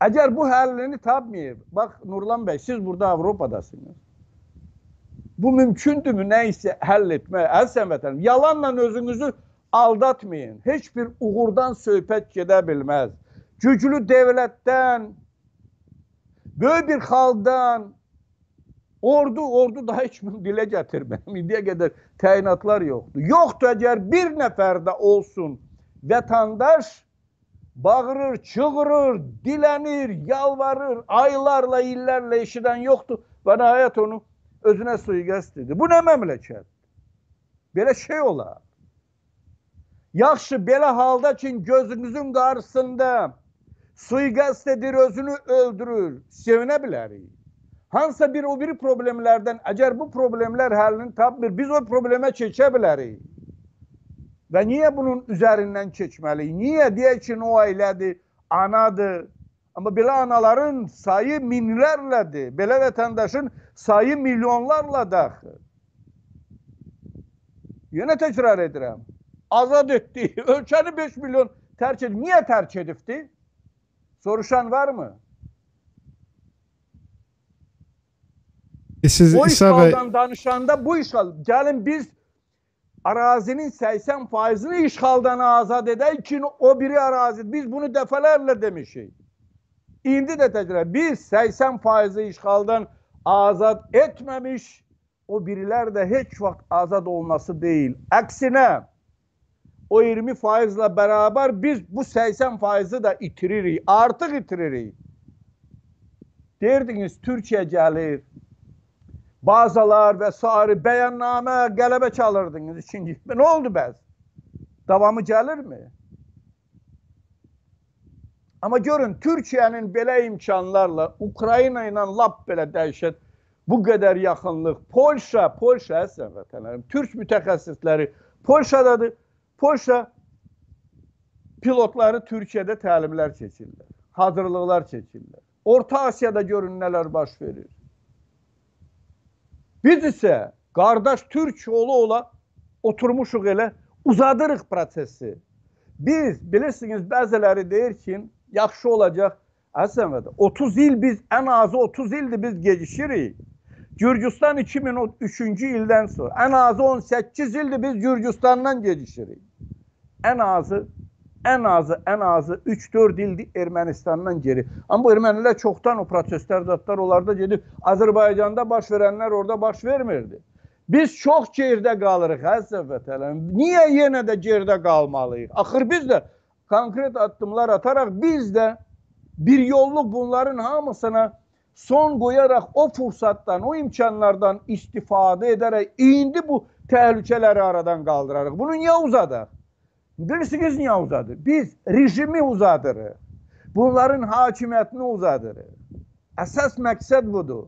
Əgər bu həllini tapmayıb, bax Nurlan bəy, siz burada Avropadasınız. Bu mümkündürmü nə isə həll etmək? Əzizən vətənim, yalanla özünüzü aldatmayın. Heç bir uğurdan söhbət gedə bilməz. Güclü dövlətdən, böyük bir xalqdan, ordu, ordu daha heç kim dilə gətirməyəm. İndiyə qədər təyinatlar yoxdur. Yoxdur əgər bir nəfər də olsun vatandaş bağırır, çığırır, dilənir, yalvarır, aylarla, illərlə eşidən yoxdur və nəhayət onu özünə suiqəst edir. Bu nə məmləkət? Belə şey olar. Yaxşı, belə halda ki, gözünüzün qarşısında suiqəst edir, özünü öldürür, sevinə bilərik. Hansısa bir o biri problemlərdən, əgər bu problemlər həllini tapmır, biz o problemə keçə bilərik. Və niyə bunun üzərindən keçməliyik? Niyə deyək ki, o ailədir, anadır. Amma belə anaların sayı minlərlədir. Belə vətəndaşın sayı milyonlarla daxil. Yenə təkrar edirəm. Azad etdi. Ölkəni 5 milyon tərk edib. Niyə tərk edibdi? Soruşan varmı? E, Siz O işğaldan danışanda bu işğal, gəlin biz arazinin 80 faizini işğaldan azad edək ki, o biri arazi, biz bunu dəfələrlə demişik. İndi də təkrar, biz 80 faizi işğaldan azad etməmiş, o birilər də heç vaxt azad olması deyil. Əksinə, o 20 faizlə bərabər biz bu 80 faizi də itiririk, artıq itiririk. Deyirdiniz, Türkiyə gəlir, bazalar və s. bəyannamə, qələbə çalırdınız ikinci. Nə oldu bəs? Davamı gəlirmi? Amma görün, Türkiyənin belə imkanlarla, Ukrayna ilə lap belə dəhşət, bu qədər yaxınlıq, Polşa, Polşa əslən vətənlərim, Türk mütəxəssisləri Polşadadır. Polşa pilotları Türkiyədə təlimlər keçirlər, hazırlıqlar keçirlər. Orta Asiyada görün nələr baş verir. Biz isə qardaş türk ola ola oturmuşuq elə uzadırıq prosesi. Biz bilirsiniz bəziləri deyir ki, yaxşı olacaq. Əslində 30 il biz ən azı 30 ildir biz gecişirik. Gürcüstan 2003-cü ildən sonra ən azı 18 ildir biz Gürcüstandan gecişirik. Ən azı ən azı ən azı 3-4 ildir Ermənistandan geri. Amma bu ermənilər çoxdan o proseslər zətlər onlarda gedib Azərbaycanda baş verənlər orada baş vermirdi. Biz çox geridə qalırıq əziz vətənlərim. Niyə yenə də geridə qalmalıyıq? Axır biz də konkret addımlar ataraq biz də bir yolluk bunların hamısına son qoyaraq o fürsətdən, o imkanlardan istifadə edərək indi bu təhlükələri aradan qaldırarıq. Bunu niyə uzadaq? Bilirsiniz niyə uzadır? Biz rejimi uzadırıq. Bunların hakimiyyətini uzadırıq. Əsas məqsəd budur.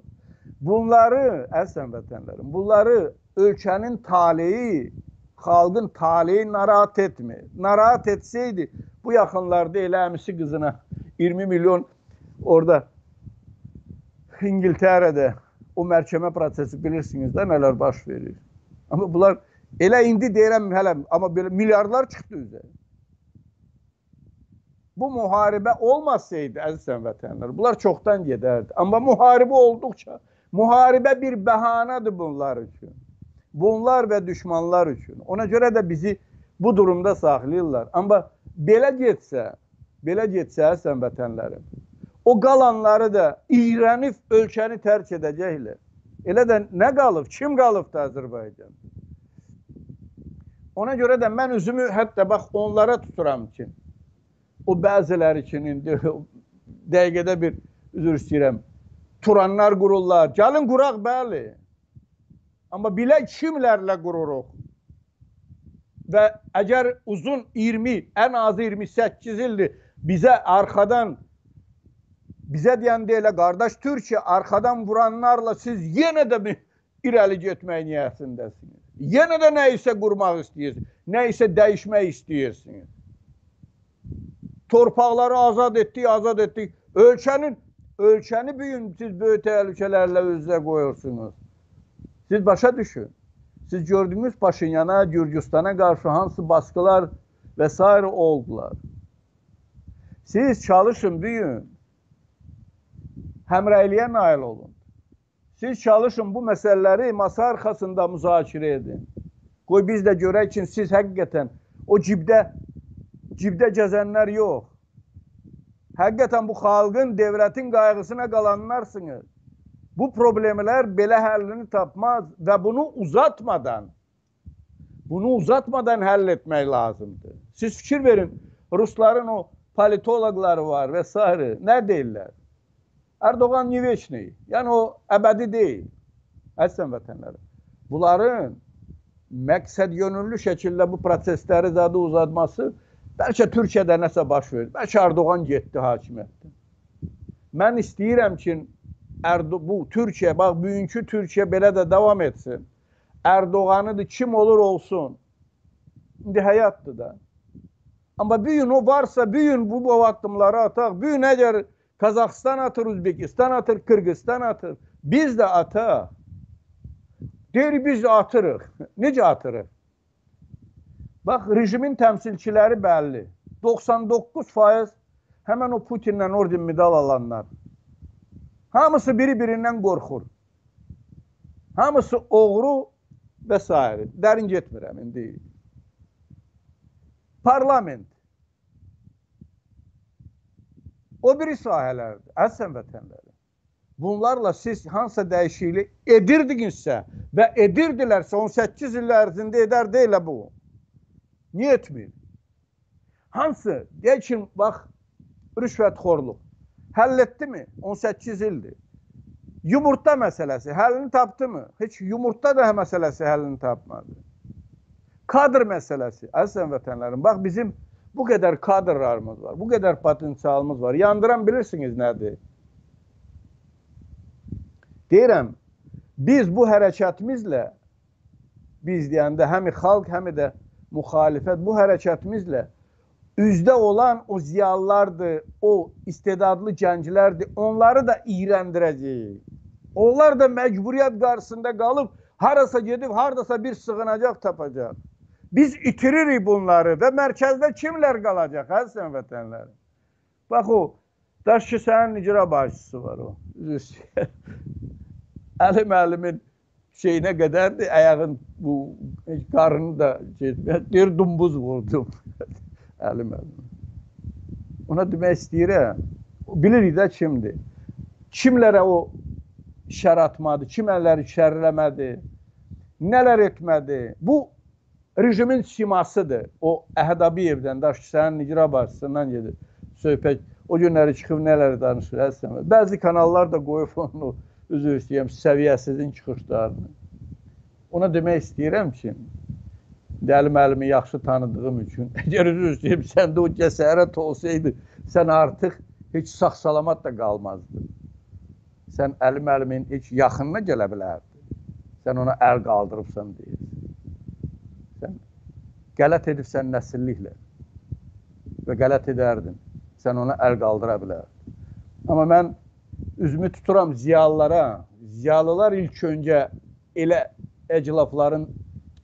Bunları, əslən vətənlərim, bunları ölkənin taleyi, xalqın taleyi narahat etmir. Narahat etseydi, bu yaxınlarda elə əmisi qızına 20 milyon orada İngiltərədə o məhkəmə prosesi bilirsiniz də nələr baş verir. Amma bunlar elə indi deyirəm hələ amma belə milyardlar çıxdı üzə. Bu müharibə olmasaydı əziz vətənlər, bunlar çoxdan gedərdi. Amma müharibə olduqca müharibə bir bəhanədir bunlar üçün. Bunlar və düşmanlar üçün. Ona görə də bizi bu durumda saxlayırlar. Amma belə getsə, belə getsə əziz vətənlərim, o qalanları da iğrənib ölkəni tərk edəcəklər. Elə də nə qalıb? Kim qalıb da Azərbaycan? Ona görə də mən üzümü hətta bax onlara tuturam ki, o bəziləri üçün indi dəqiqədə bir üzr istəyirəm. Turanlar qururlar. Gəlin quraq bəli. Amma bilək kimlərlə qururuq. Və əgər uzun 20, ən azı 28 ildir bizə arxadan bizə deyəndə elə qardaş Türkiyə arxadan vuranlarla siz yenə də bir irəli getmək niyyətindəsiniz. Yenə də nə isə qurmaq istəyirsiniz, nə isə dəyişmək istəyirsiniz. Torpaqları azad etdik, azad etdik. Ölkənin ölkəni bu gün siz böyük təhlükələrlə üzə qoyursunuz. Siz başa düşün. Siz gördünüz Paşinyana, Gürcüstana qarşı hansı baskılar və s. oldular. Siz çalışın bu gün həmrəyliyə nail olun. Siz çalışın bu məsələləri masa arxasında müzakirə edin. Qoy biz də görək ki, siz həqiqətən o cibdə cibdə gəzənlər yox. Həqiqətən bu xalqın, devlətin qayğısına qalanlarsınız. Bu problemlər belə həllini tapmaz və bunu uzatmadan bunu uzatmadan həll etmək lazımdır. Siz fikir verin, Rusların o politologları var və s. nə deyirlər? Erdoğan Niveçni. Yəni o əbədi deyil. Əslən vətənləri. Bunların məqsəd yönüllü şəkildə bu prosesləri zadı uzatması bəlkə Türkiyədə nəsə baş verir. Bəlkə Erdoğan getdi hakimiyyətdən. Mən istəyirəm ki, Erdo bu Türkiyə, bax bugünkü Türkiyə belə də davam etsin. Erdoğanıdır, kim olur olsun. İndi həyatdır da. Amma bir gün o varsa, bir gün bu, bu addımları ataq. Bir gün əgər Kazaxstan atır, Özbekistan atır, Kırgızstan atır. Biz də ataq. Deyir biz atırıq. Necə atırıq? Bax, rejimin təmsilçiləri bəlli. 99% həmən o Putinlə orden medal alanlar. Hamısı biri-birindən qorxur. Hamısı oğru və s. Dərin getmirəm indi. Parlament. O biri sahələrdir, əzizən vətənləri. Bunlarla siz hansısa dəyişiklik edirdinizsə və edirdilərsə 18 il ərzində edər deyilə bu. Niyə etmir? Hansı? Geçin bax, rüşvətxorluq. Həll etdi mi? 18 ildir. Yumurta məsələsi həllini tapdı mı? Heç yumurta da məsələsi həllini tapmadı. Kadr məsələsi, əzizən vətənlərim, bax bizim bu qədər kadrlarımız var, bu qədər potensialımız var. Yandıran bilirsiniz nədir? Deyirəm, biz bu hərəkətimizlə, biz deyəndə həm xalq, həm də müxalifət bu hərəkətimizlə üzdə olan o ziyalılardır, o istedadlı gənclərdir, onları da iyrəndirəcəyik. Onlar da məcburiyyət qarşısında qalıb, harasa gedib, hardasa bir sığınacaq tapacaq. Biz itiririk bunları və mərkəzdə kimlər qalacaq, əzizən vətənlər? Bax o, Daşkəsənin icra başçısı var o. Əli müəllimin şeyinə qədərdir, ayağın bu qarını da getməyət. Deyir, dumbuz vurdum. Əli müəllim. Ona demək istəyirəm, bilirik də kimdir. Kimlərə o şər atmadı, kimləri şərləmədi, nələr etmədi. Bu rejimin simasıdır. O Əhədabiyevdən, Daşkəsənin icra başçısından gedir. Söhbət o günləri çıxıb nələr danışır, əslində. Bəzi kanallar da qoyub onu, üzr istəyirəm, səviyyəsizin çıxışlarını. Ona demək istəyirəm ki, Dəli müəllimi yaxşı tanıdığım üçün, əgər üzr istəyirəm, səndə o cəsarət olsaydı, sən artıq heç sağ-salamat da qalmazdın. Sən Əli müəllimin heç yaxınına gələ bilərdin. Sən ona əl qaldırıbsan deyirsən. Qələt edibsən nəsilliklə və qələt edərdin. Sən ona əl qaldıra bilərdin. Amma mən üzümü tuturam ziyalılara. Ziyalılar ilk öncə elə əclafların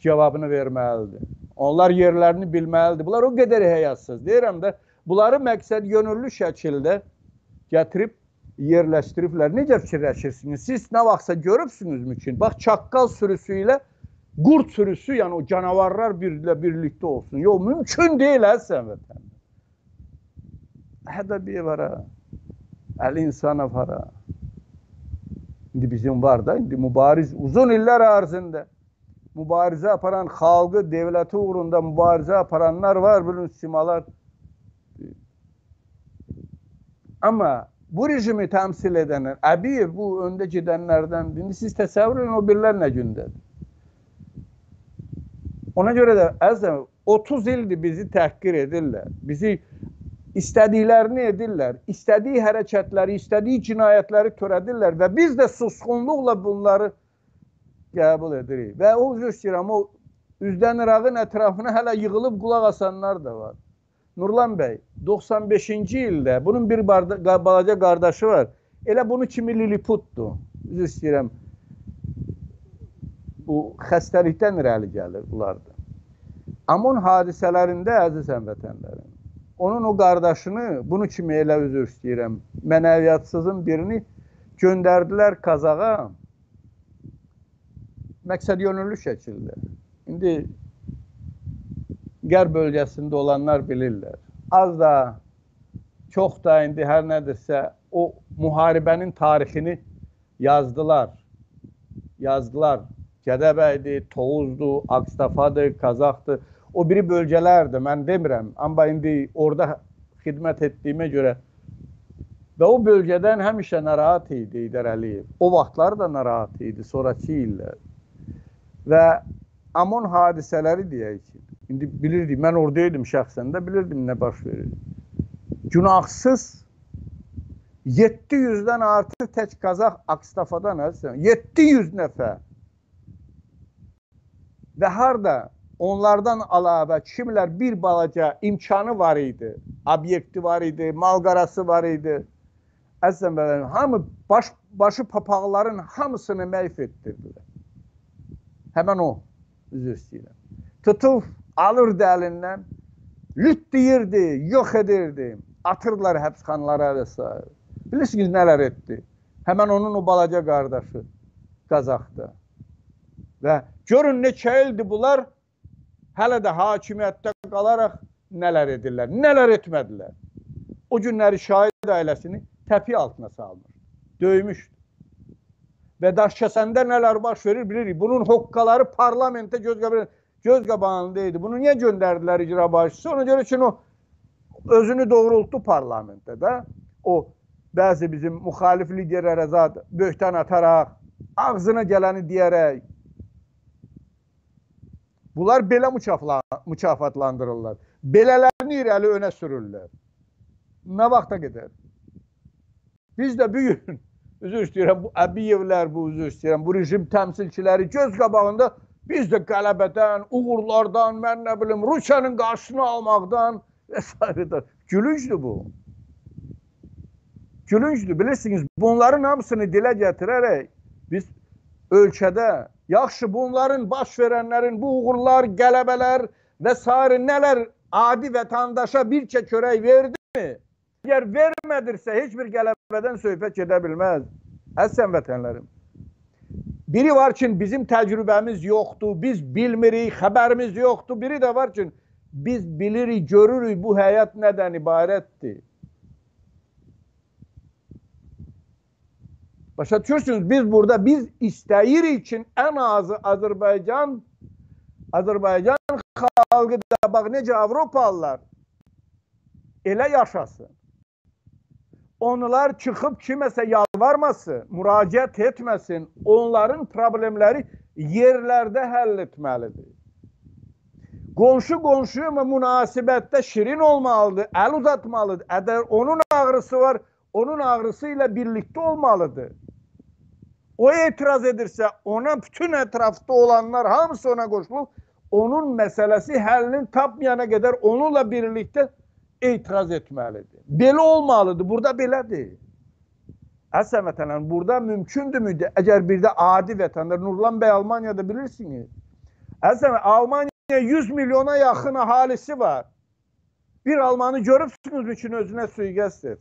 cavabını verməlidir. Onlar yerlərini bilməlidir. Bunlar o qədər həyatsız. Deyirəm də, bunları məqsəd yönürlü şəkildə gətirib yerləşdiriblər. Necə fikirləşirsiniz? Siz nə vaxtsa görübsünüzmü ki, bax çaqqal sürüsü ilə qurd sürüsü, yəni o canavarlar birlə birlikdə olsun. Yox, mümkün deyil əzizən vətən. Hədə bir var ha. Əli İnsanov var ha. İndi bizim var da, indi mübariz uzun illər ərzində mübarizə aparan xalqı, devləti uğrunda mübarizə aparanlar var, bilin simalar. Amma bu rejimi təmsil edənlər, Əbiyev bu öndə gedənlərdən, indi siz təsəvvür edin o birlər nə gündədir. Ona görə də əzəm 30 ildir bizi təhqir edirlər. Bizi istədiklərini edirlər. İstədiyi hərəkətləri, istədiyi cinayətləri törədirlər və biz də susqunluqla bunları qəbul edirik. Və o üzr istəyirəm, o üzdən Irağın ətrafına hələ yığılıb qulaq asanlar da var. Nurlan bəy, 95-ci ildə bunun bir balaca qardaşı var. Elə bunu kimi Liliputdur. Üzr istəyirəm bu xəstəlikdən irəli gəlir bunlardır. Amon hadisələrində əziz həmvətənlərim, onun o qardaşını bunu kimi elə üzr istəyirəm, mənəviyyatsızın birini göndərdilər Qazağa məqsəd yönüllü şəkildə. İndi Qərb bölgəsində olanlar bilirlər. Az da, çox da indi hər nədirsə o müharibənin tarixini yazdılar. Yazdılar. Gədəbəydir, Tovuzdur, Akstafadır, Qazaxdır. O biri bölgələrdir, mən demirəm. Amma indi orada xidmət etdiyimə görə və o bölgədən həmişə narahat idi İdər Əliyev. O vaxtlar da narahat idi, sonraki illər. Və Amon hadisələri deyək ki, indi bilirdik, mən oradaydım şəxsən də, bilirdim nə baş verir. Günahsız 700-dən artıq tək Qazax Akstafadan, 700 nəfər Və harda onlardan əlavə kimlər bir balaca imkanı var idi, obyekti var idi, malqarası var idi. Əzizəm bəyəm, hamı baş, başı papaqların hamısını məhv etdirdilər. Həmən o, üzr istəyirəm. Tutub alırdı əlindən, lüt deyirdi, yox edirdi, atırdılar həbsxanalara və s. Bilirsiniz nələr etdi? Həmən onun o balaca qardaşı Qazaxda. Və görün neçə ildir bunlar hələ də hakimiyyətdə qalaraq nələr edirlər, nələr etmədilər. O günləri şahid ailəsini təpi altına salmış, döymüşdü. Və Daşkəsəndə nələr baş verir bilirik. Bunun hoqqaları parlamentdə göz qabağında, göz qabağında idi. Bunu niyə göndərdilər icra başçısı? Ona görə ki, o özünü doğrultdu parlamentdə də. O bəzi bizim müxalif liderlərə zad böhtan ataraq, ağzına gələni deyərək, Bunlar belə mükafatlandırırlar. Belələrini irəli önə sürürlər. Nə vaxta qədər? Biz də bu gün, üzr istəyirəm, bu Əbiyevlər, bu üzr istəyirəm, bu rejim təmsilçiləri göz qabağında biz də qələbədən, uğurlardan, mən nə bilim, Rusiyanın qarşısını almaqdan və s. Gülüncdür bu. Gülüncdür. Bilirsiniz, bunların hamısını dilə gətirərək biz ölkədə Yaxşı bunların baş verənlərin bu uğurlar, qələbələr və s. nələr adi vətəndaşa bir çörək verdi mi? Əgər vermədirsə heç bir qələbədən söhbət gedə bilməz. Əzizən vətənlərim. Biri var ki, bizim təcrübəmiz yoxdur, biz bilmirik, xəbərimiz yoxdur. Biri də var ki, biz bilirik, görürük bu həyat nədən ibarətdir. Başa düşürsünüz biz burada biz istəyirik ki ən azı Azərbaycan Azərbaycan xalqı da bax necə Avropalılar elə yaşasın. Onlar çıxıb kiməsə yalvarmasın, müraciət etməsin. Onların problemləri yerlərdə həll etməlidir. Qonşu qonşuya münasibətdə şirin olmalıdır, əl uzatmalıdır. Əgər onun ağrısı var, onun ağrısı ilə birlikdə olmalıdır. O etiraz edirsə, ona bütün ətrafda olanlar hamısı ona qoşulub, onun məsələsi həllini tapmayana qədər onunla birlikdə etiraz etməlidir. Belə olmalıdır, burada belədir. Əsən vətənlər, burada mümkündürmü? Əgər bir də adi vətənlər, Nurlan bəy Almaniyada bilirsiniz. Əsən, Almaniya 100 milyona yaxın əhalisi var. Bir Almanı görübsünüz üçün özünə suiqəst et.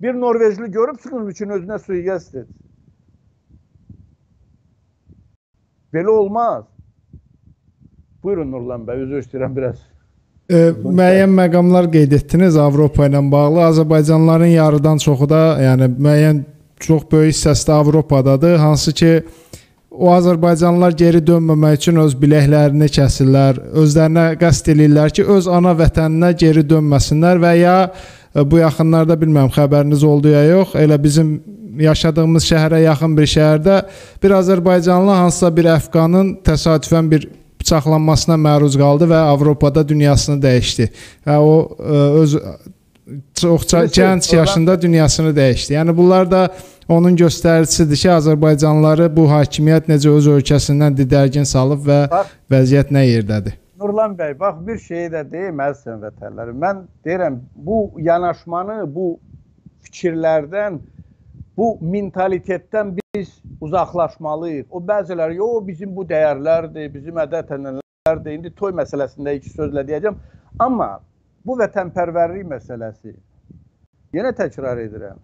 Bir Norvejli görübsünüz üçün özünə suiqəst Belə olmaz. Buyurun Nurlan bəy, üzr istəyirəm biraz. E, müəyyən məqamlar qeyd etdiniz Avropa ilə bağlı. Azərbaycanlıların yarıdan çoxu da, yəni müəyyən çox böyük hissəsi də Avropadadır. Hansı ki o Azərbaycanlılar geri dönməmək üçün öz biləklərini kəsirlər, özlərinə qəsd eləyirlər ki, öz ana vətəninə geri dönməsinlər və ya e, bu yaxınlarda bilmirəm xəbəriniz oldu ya yox, elə bizim yaşadığımız şəhərə yaxın bir şəhərdə bir Azərbaycanlı hansısa bir əfqanın təsadüfən bir bıçaqlanmasına məruz qaldı və Avropada dünyasını dəyişdi. Və o e, öz çox gənc yaşında dünyasını dəyişdi. Yəni bunlar da onun göstəricisidir ki, Azərbaycanlıları bu hakimiyyət necə öz ölkəsindən didərgin salıb və bax, vəziyyət nə yerdədir? Nurlan bəy, bax bir şey də əziz vətənlərim. Mən deyirəm bu yanaşmanı, bu fikirlərdən bu mentalitetdən biz uzaqlaşmalıyıq. O bəziləri, yo bizim bu dəyərlərdir, bizim ədət-ənənələrdir. İndi toy məsələsində iki sözlə deyəcəm. Amma bu vətənpərvərlik məsələsi yenə təkrar edirəm.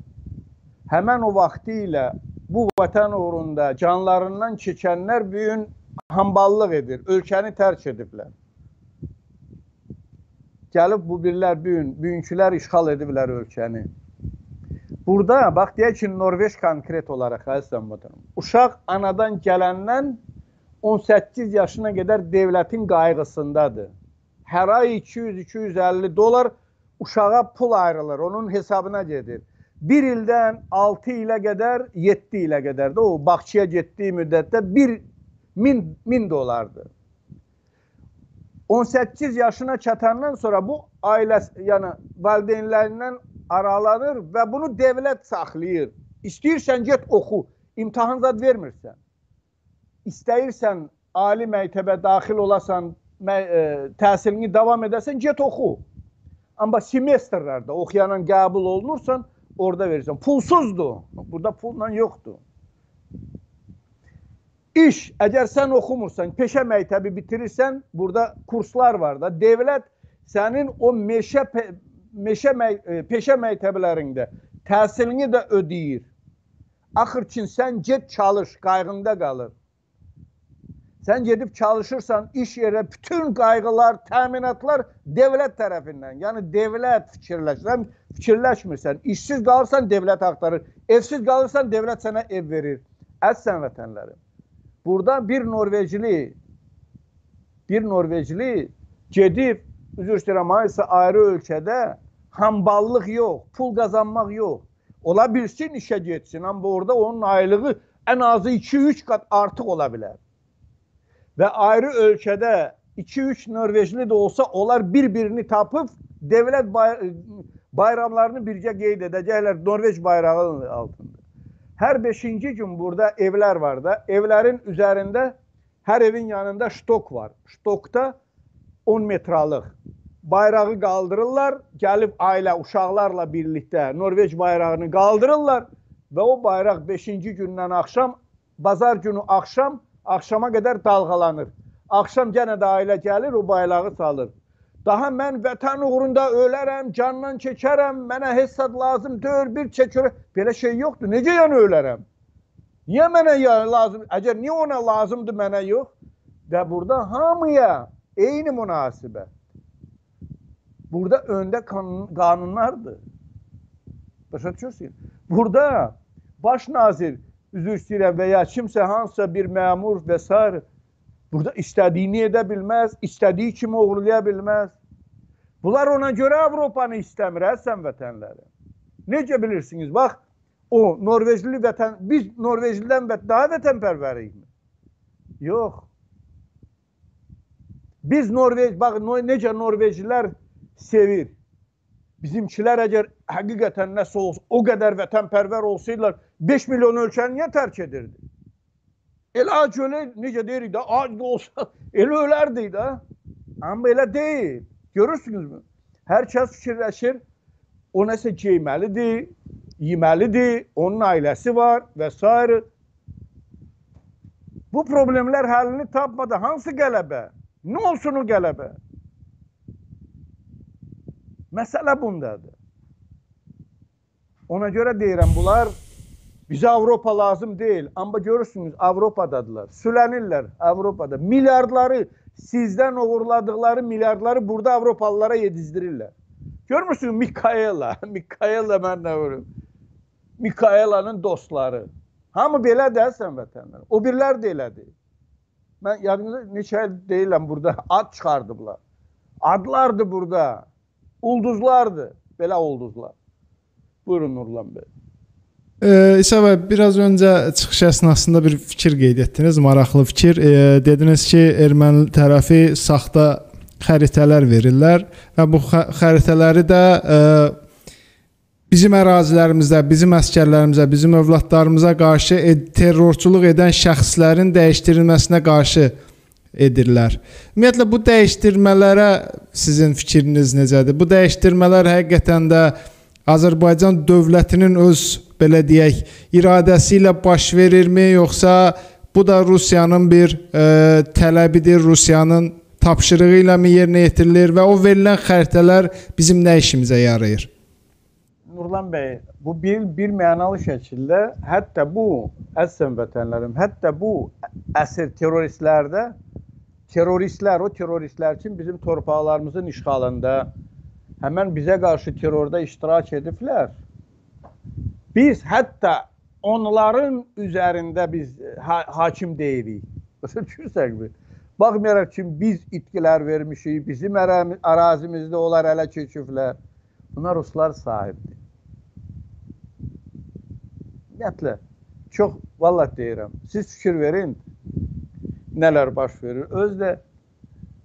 Həmən o vaxtı ilə bu vətən uğrunda canlarından keçənlər bu gün hamballıq edir, ölkəni tərk ediblər. Gəlib bu birlər bu gün, bugünkülər işğal ediblər ölkəni. Burada bax deyək ki, Norveç konkret olaraq əzizəm vətənim. Uşaq anadan gələndən 18 yaşına qədər dövlətin qayğısındadır. Hər ay 200-250 dollar uşağa pul ayrılır, onun hesabına gedir. Bir ildən 6 ilə qədər, 7 ilə qədər də o bağçaya getdiyi müddətdə 1 min, min dolardır. 18 yaşına çatandan sonra bu ailəsi, yəni valideynlərindən aralanır və bunu dövlət saxlayır. İstəyirsən get oxu, imtahan zad vermirsən. İstəyirsən ali məktəbə daxil olasan, mə- e, təhsilini davam edəsən, get oxu. Amma semestrlərdə oxuyanın qəbul olunursan, orada verirsən. Pulsuzdur. Burada pulla yoxdur. İş, əgər sən oxumursan, peşə məktəbi bitirirsən, burada kurslar var da. Dövlət sənin o meşə meşə e, peşə məktəblərində təhsilini də ödəyir. Axır ki, sən get çalış, qayğında qalır. Sən gedib çalışırsan, iş yerə bütün qayğılar, təminatlar dövlət tərəfindən. Yəni dövlət fikirləşirsən, fikirləşmirsən. İşsiz qalırsan, dövlət axtarır. Evsiz qalırsan, dövlət sənə ev verir. Əzsən vətənlərim. Burada bir Norveçli bir Norveçli gedib üzr istəyirəm, hansısa ayrı ölkədə hamballıq yox, pul qazanmaq yox. Ola bilsin işə getsin, amma orada onun aylığı ən azı 2-3 qat artıq ola bilər. Və ayrı ölkədə 2-3 Norveçli də olsa onlar bir-birini tapıb dövlət bay bayramlarını birgə qeyd edəcəklər Norveç bayrağının altında. Hər 5-ci gün burada evlər var da, evlərin üzərində hər evin yanında ştok var. Ştokda 10 metralıq bayrağı qaldırırlar, gəlib ailə uşaqlarla birlikdə Norveç bayrağını qaldırırlar və o bayraq 5-ci gündən axşam, bazar günü axşam, axşama qədər dalğalanır. Axşam yenə də ailə gəlir, o bayrağı salır. Daha mən vətən uğrunda ölərəm, candan keçərəm, mənə hesab lazım deyil, bir çəkirəm. Belə şey yoxdur. Necə yəni ölərəm? Niyə mənə lazım? Əgər niyə ona lazımdır mənə yox? Və burada hamıya eyni münasibət. Burada öndə kanun, qanunlardır. Başa düşürsün? Burada baş nazir üzr istəyirəm və ya kimsə hansısa bir məmur və s. burada istədiyini edə bilməz, istədiyi kimi oğurlaya bilməz. Bunlar ona görə Avropanı istəmir, əsən vətənləri. Necə bilirsiniz? Bax, o Norveçli vətən, biz Norveçlidən daha vətənpərvəriyik mi? Yox. Biz Norveç, bax necə Norveçlilər sevir. Bizimkilər əgər həqiqətən nəsə olsa, o qədər vətənpərvər olsaydılar, 5 milyon ölkəni niyə tərk edirdi? Elə ac ölə, necə deyirik də, ac da olsa, elə ölərdik də. Amma elə deyil. Görürsünüzmü? Hər kəs fikirləşir, o nəsə geyməlidir, yeməlidir, onun ailəsi var və s. Bu problemlər həllini tapmadı. Hansı qələbə? Nə olsun o qələbə? Məsələ bundadır. Ona görə deyirəm, bunlar bizə Avropa lazım deyil. Amma görürsünüz, Avropadadılar. Sülənirlər Avropada. Milyardları, sizdən uğurladıkları milyardları burada Avropalılara yedizdirirlər. Görmürsünüz Mikaela, Mikaela mən nə vurum? Mikaela'nın dostları. Hamı belə dəsən vətənlər. O birlər də elədir. Mən yadınızda neçə il deyirəm burada ad çıxardıblar. Adlardı burada. Ulduzlardı. Belə ulduzlar. Buyurun Nurlan bəy. Ee, İsa bəy, biraz öncə çıxış əsnasında bir fikir qeyd etdiniz, maraqlı fikir. Ee, dediniz ki, erməni tərəfi saxta xəritələr verirlər və bu xə- xəritələri də e, bizim ərazilərimizdə, bizim əskərlərimizə, bizim övladlarımıza qarşı ed- terrorçuluq edən şəxslərin dəyişdirilməsinə qarşı edirlər. Ümumiyyətlə bu dəyişdirmələrə sizin fikriniz necədir? Bu dəyişdirmələr həqiqətən də Azərbaycan dövlətinin öz belə deyək iradəsi ilə baş verirmi, yoxsa bu da Rusiyanın bir e, tələbidir, Rusiyanın tapşırığı ilə mi yerinə yetirilir və o verilən xəritələr bizim nə işimizə yarayır? Nurlan bəy, bu bir bir mənalı şəkildə hətta bu əzəm vətənlərim, hətta bu əsir terroristlərdə terroristlər, o terroristlər üçün bizim torpaqlarımızın işğalında həmən bizə qarşı terrorda iştirak ediblər. Biz hətta onların üzərində biz ha hakim deyilik. Başa düşürsənmi? Baxmayaraq ki, biz itkilər vermişik, bizim əra- ərazimizdə onlar ələ keçiblər. Buna ruslar sahibdir. Ümumiyyətlə, çox vallah deyirəm, siz fikir verin, nələr baş verir. Özdə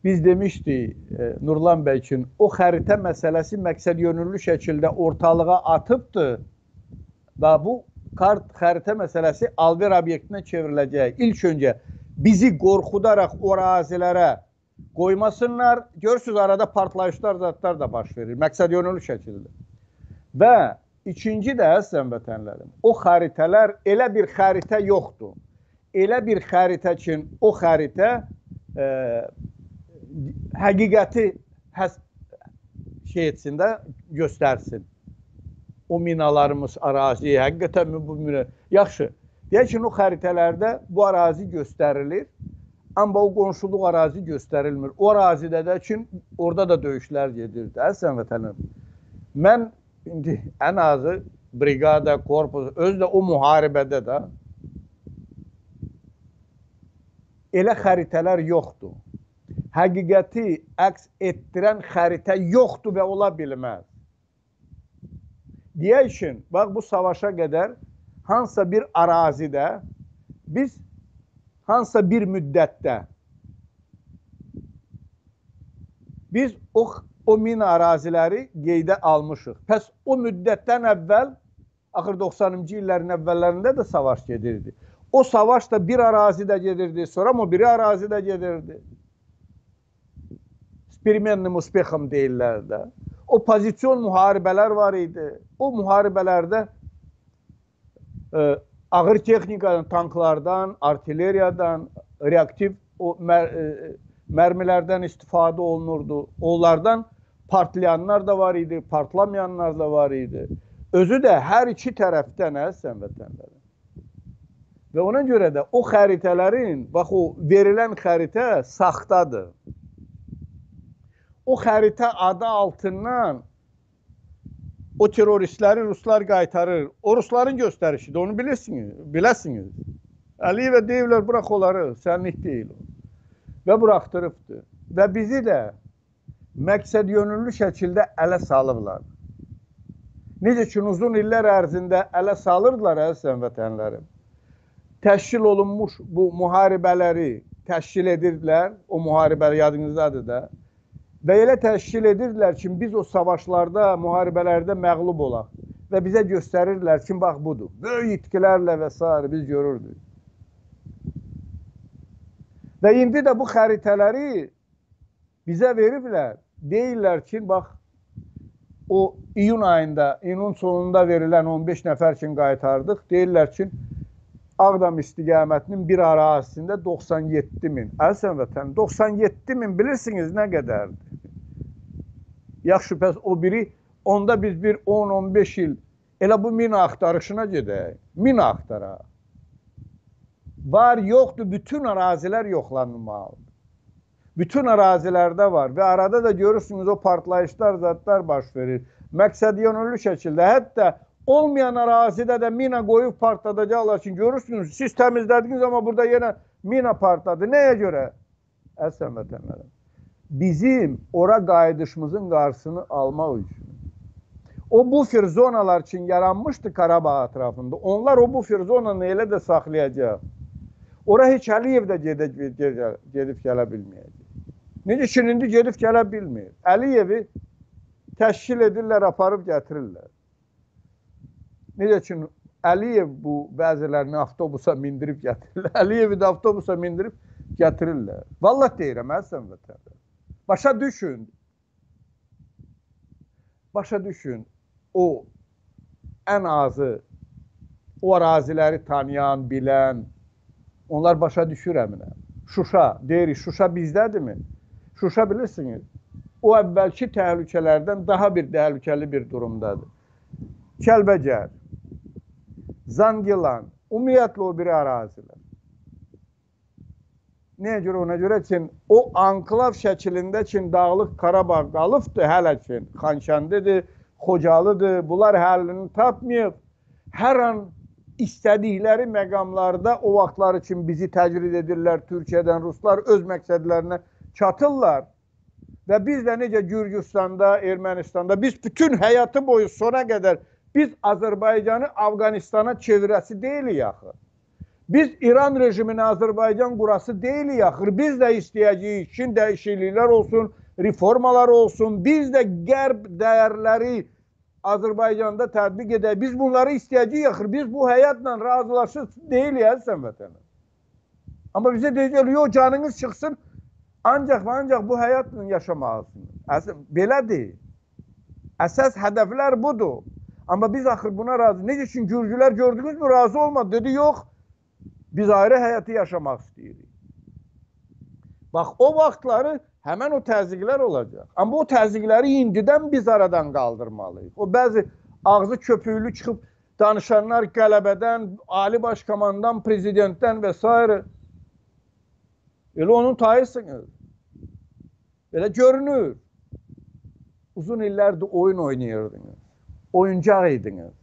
biz demişdik e, Nurlan bəy üçün o xəritə məsələsi məqsəd yönümlü şəkildə ortalığa atıbdı və bu kart xəritə məsələsi alver obyektinə çevriləcək. İlk öncə bizi qorxudaraq o ərazilərə qoymasınlar. Görürsüz arada partlayışlar zatlar da baş verir. Məqsəd yönlü şəkildə. Və ikinci də əzizən vətənlərim, o xəritələr elə bir xəritə yoxdur. Elə bir xəritə ki, o xəritə e, həqiqəti həs şey etsin də göstərsin. O minalarımız, ərazi, həqiqətən bu mina yaxşı. Deyək ki, o xəritələrdə bu ərazi göstərilir. Amma o qonşuluq ərazi göstərilmir. O ərazidə də ki, orada da döyüşlər gedirdi. Əzizən vətənlərim. Mən indi ən azı briqada, korpus, özü də o müharibədə də elə xəritələr yoxdur. Həqiqəti əks etdirən xəritə yoxdur və ola bilməz. Deyək ki, bax bu savaşa qədər hansısa bir ərazidə biz hansısa bir müddətdə biz o o mina əraziləri qeydə almışıq. Pəs o müddətdən əvvəl axır 90-cı illərin əvvəllərində də savaş gedirdi. O savaş da bir arazide gedirdi, sonra o biri arazide gedirdi. Spirmenli uspexim deyirlər də. O pozisyon müharibələr var idi. O müharibələrdə ə, ağır texnikadan, tanklardan, artilleriyadan, reaktiv o mər ə, mərmilərdən istifadə olunurdu. Onlardan partlayanlar da var idi, partlamayanlar da var idi. Özü də hər iki tərəfdən əsən vətənlərim. Və ona görə də o xəritələrin, bax o verilən xəritə saxtadır. O xəritə adı altından o terroristləri ruslar qaytarır. O rusların göstərişidir, onu bilirsiniz, biləsiniz. Əliyevə deyirlər, burax onları, sənlik deyil o. Və buraxdırıbdır. Və bizi də məqsəd yönüllü şəkildə ələ salıblar. Necə ki, uzun illər ərzində ələ salırdılar əzizən vətənlərim. Təşkil olunmuş bu müharibələri təşkil edirdilər. O müharibələr yadınızdadır da. Və elə təşkil edirdilər ki, biz o savaşlarda, müharibələrdə məğlub olaq. Və bizə göstərirdilər ki, bax budur. Böyük itkilərlə və s. biz görürdük. Və indi də bu xəritələri bizə veriblər. Deyirlər ki, bax, o iyun ayında, iyunun sonunda verilən 15 nəfər üçün qaytardıq. Deyirlər ki, Ağdam istiqamətinin bir ərazisində 97 min. Əzizən vətən, 97 min bilirsiniz nə qədərdir? Yaxşı, pəs o biri, onda biz bir 10-15 il elə bu mina axtarışına gedək. Mina axtaraq. Var, yoxdur, bütün ərazilər yoxlanılmalıdır. Bütün ərazilərdə var və arada da görürsünüz o partlayışlar, zadlar baş verir. Məqsəd yönüllü şəkildə, hətta olmayan ərazidə də mina qoyub partladacaqlar ki, görürsünüz, siz təmizlədiniz amma burada yenə mina partladı. Nəyə görə? Əsən vətənlərim. Bizim ora qayıdışımızın qarşısını almaq üçün. O bufer zonalar üçün yaranmışdı Qarabağ ətrafında. Onlar o bufer zonanı elə də saxlayacaq. Ora heç Əliyev də gedib, gedib gələ bilməyəcək. Necə ki, indi gedib gələ bilmir. Əliyevi təşkil edirlər, aparıb gətirirlər. Necə ki, Əliyev bu bəzilərini avtobusa mindirib gətirirlər. Əliyevi də avtobusa mindirib gətirirlər. Vallahi deyirəm, əzizəm vətəndaşlar. Başa düşün. Başa düşün. O ən azı o əraziləri tanıyan, bilən, onlar başa düşür əminəm. Şuşa, deyirik, Şuşa bizdədirmi? Şuşa bilirsiniz, o əvvəlki təhlükələrdən daha bir təhlükəli bir durumdadır. Kəlbəcər, Zangilan, ümumiyyətlə o biri ərazilər. Nəyə görə? Ona görə ki, o anklav şəklində ki, Dağlıq Qarabağ qalıbdır hələ ki, Xankəndidir, Xocalıdır, bunlar həllini tapmayıb. Hər an istədikləri məqamlarda o vaxtlar üçün bizi təcrid edirlər Türkiyədən, Ruslar öz məqsədlərinə çatırlar. Və biz də necə Gürcüstanda, Ermənistanda, biz bütün həyatı boyu sona qədər Biz Azərbaycanı Afqanistana çevirəsi deyilik axı. Biz İran rejimini Azərbaycan qurası deyilik axı. Biz də istəyəcəyik ki, dəyişikliklər olsun, reformalar olsun. Biz də qərb dəyərləri Azərbaycanda tətbiq edək. Biz bunları istəyəcəyik axı. Biz bu həyatla razılaşır deyilik əzizəm vətənə. Amma bizə deyəcəklər, yox canınız çıxsın, Ancaq və ancaq bu həyatla yaşamalısınız. Əs belədir. Əsas hədəflər budur. Amma biz axır buna razı. Necə üçün gürcülər gördünüzmü razı olmadı. Dedi yox. Biz ayrı həyatı yaşamaq istəyirik. Bax o vaxtları həmən o təzyiqlər olacaq. Amma o təzyiqləri indidən biz aradan qaldırmalıyıq. O bəzi ağzı köpüklü çıxıb danışanlar qələbədən, ali baş komandan, prezidentdən və s. Elə onun tayısınız. Belə görünür. Uzun illərdir oyun oynayırdınız. Oyuncaq idiniz.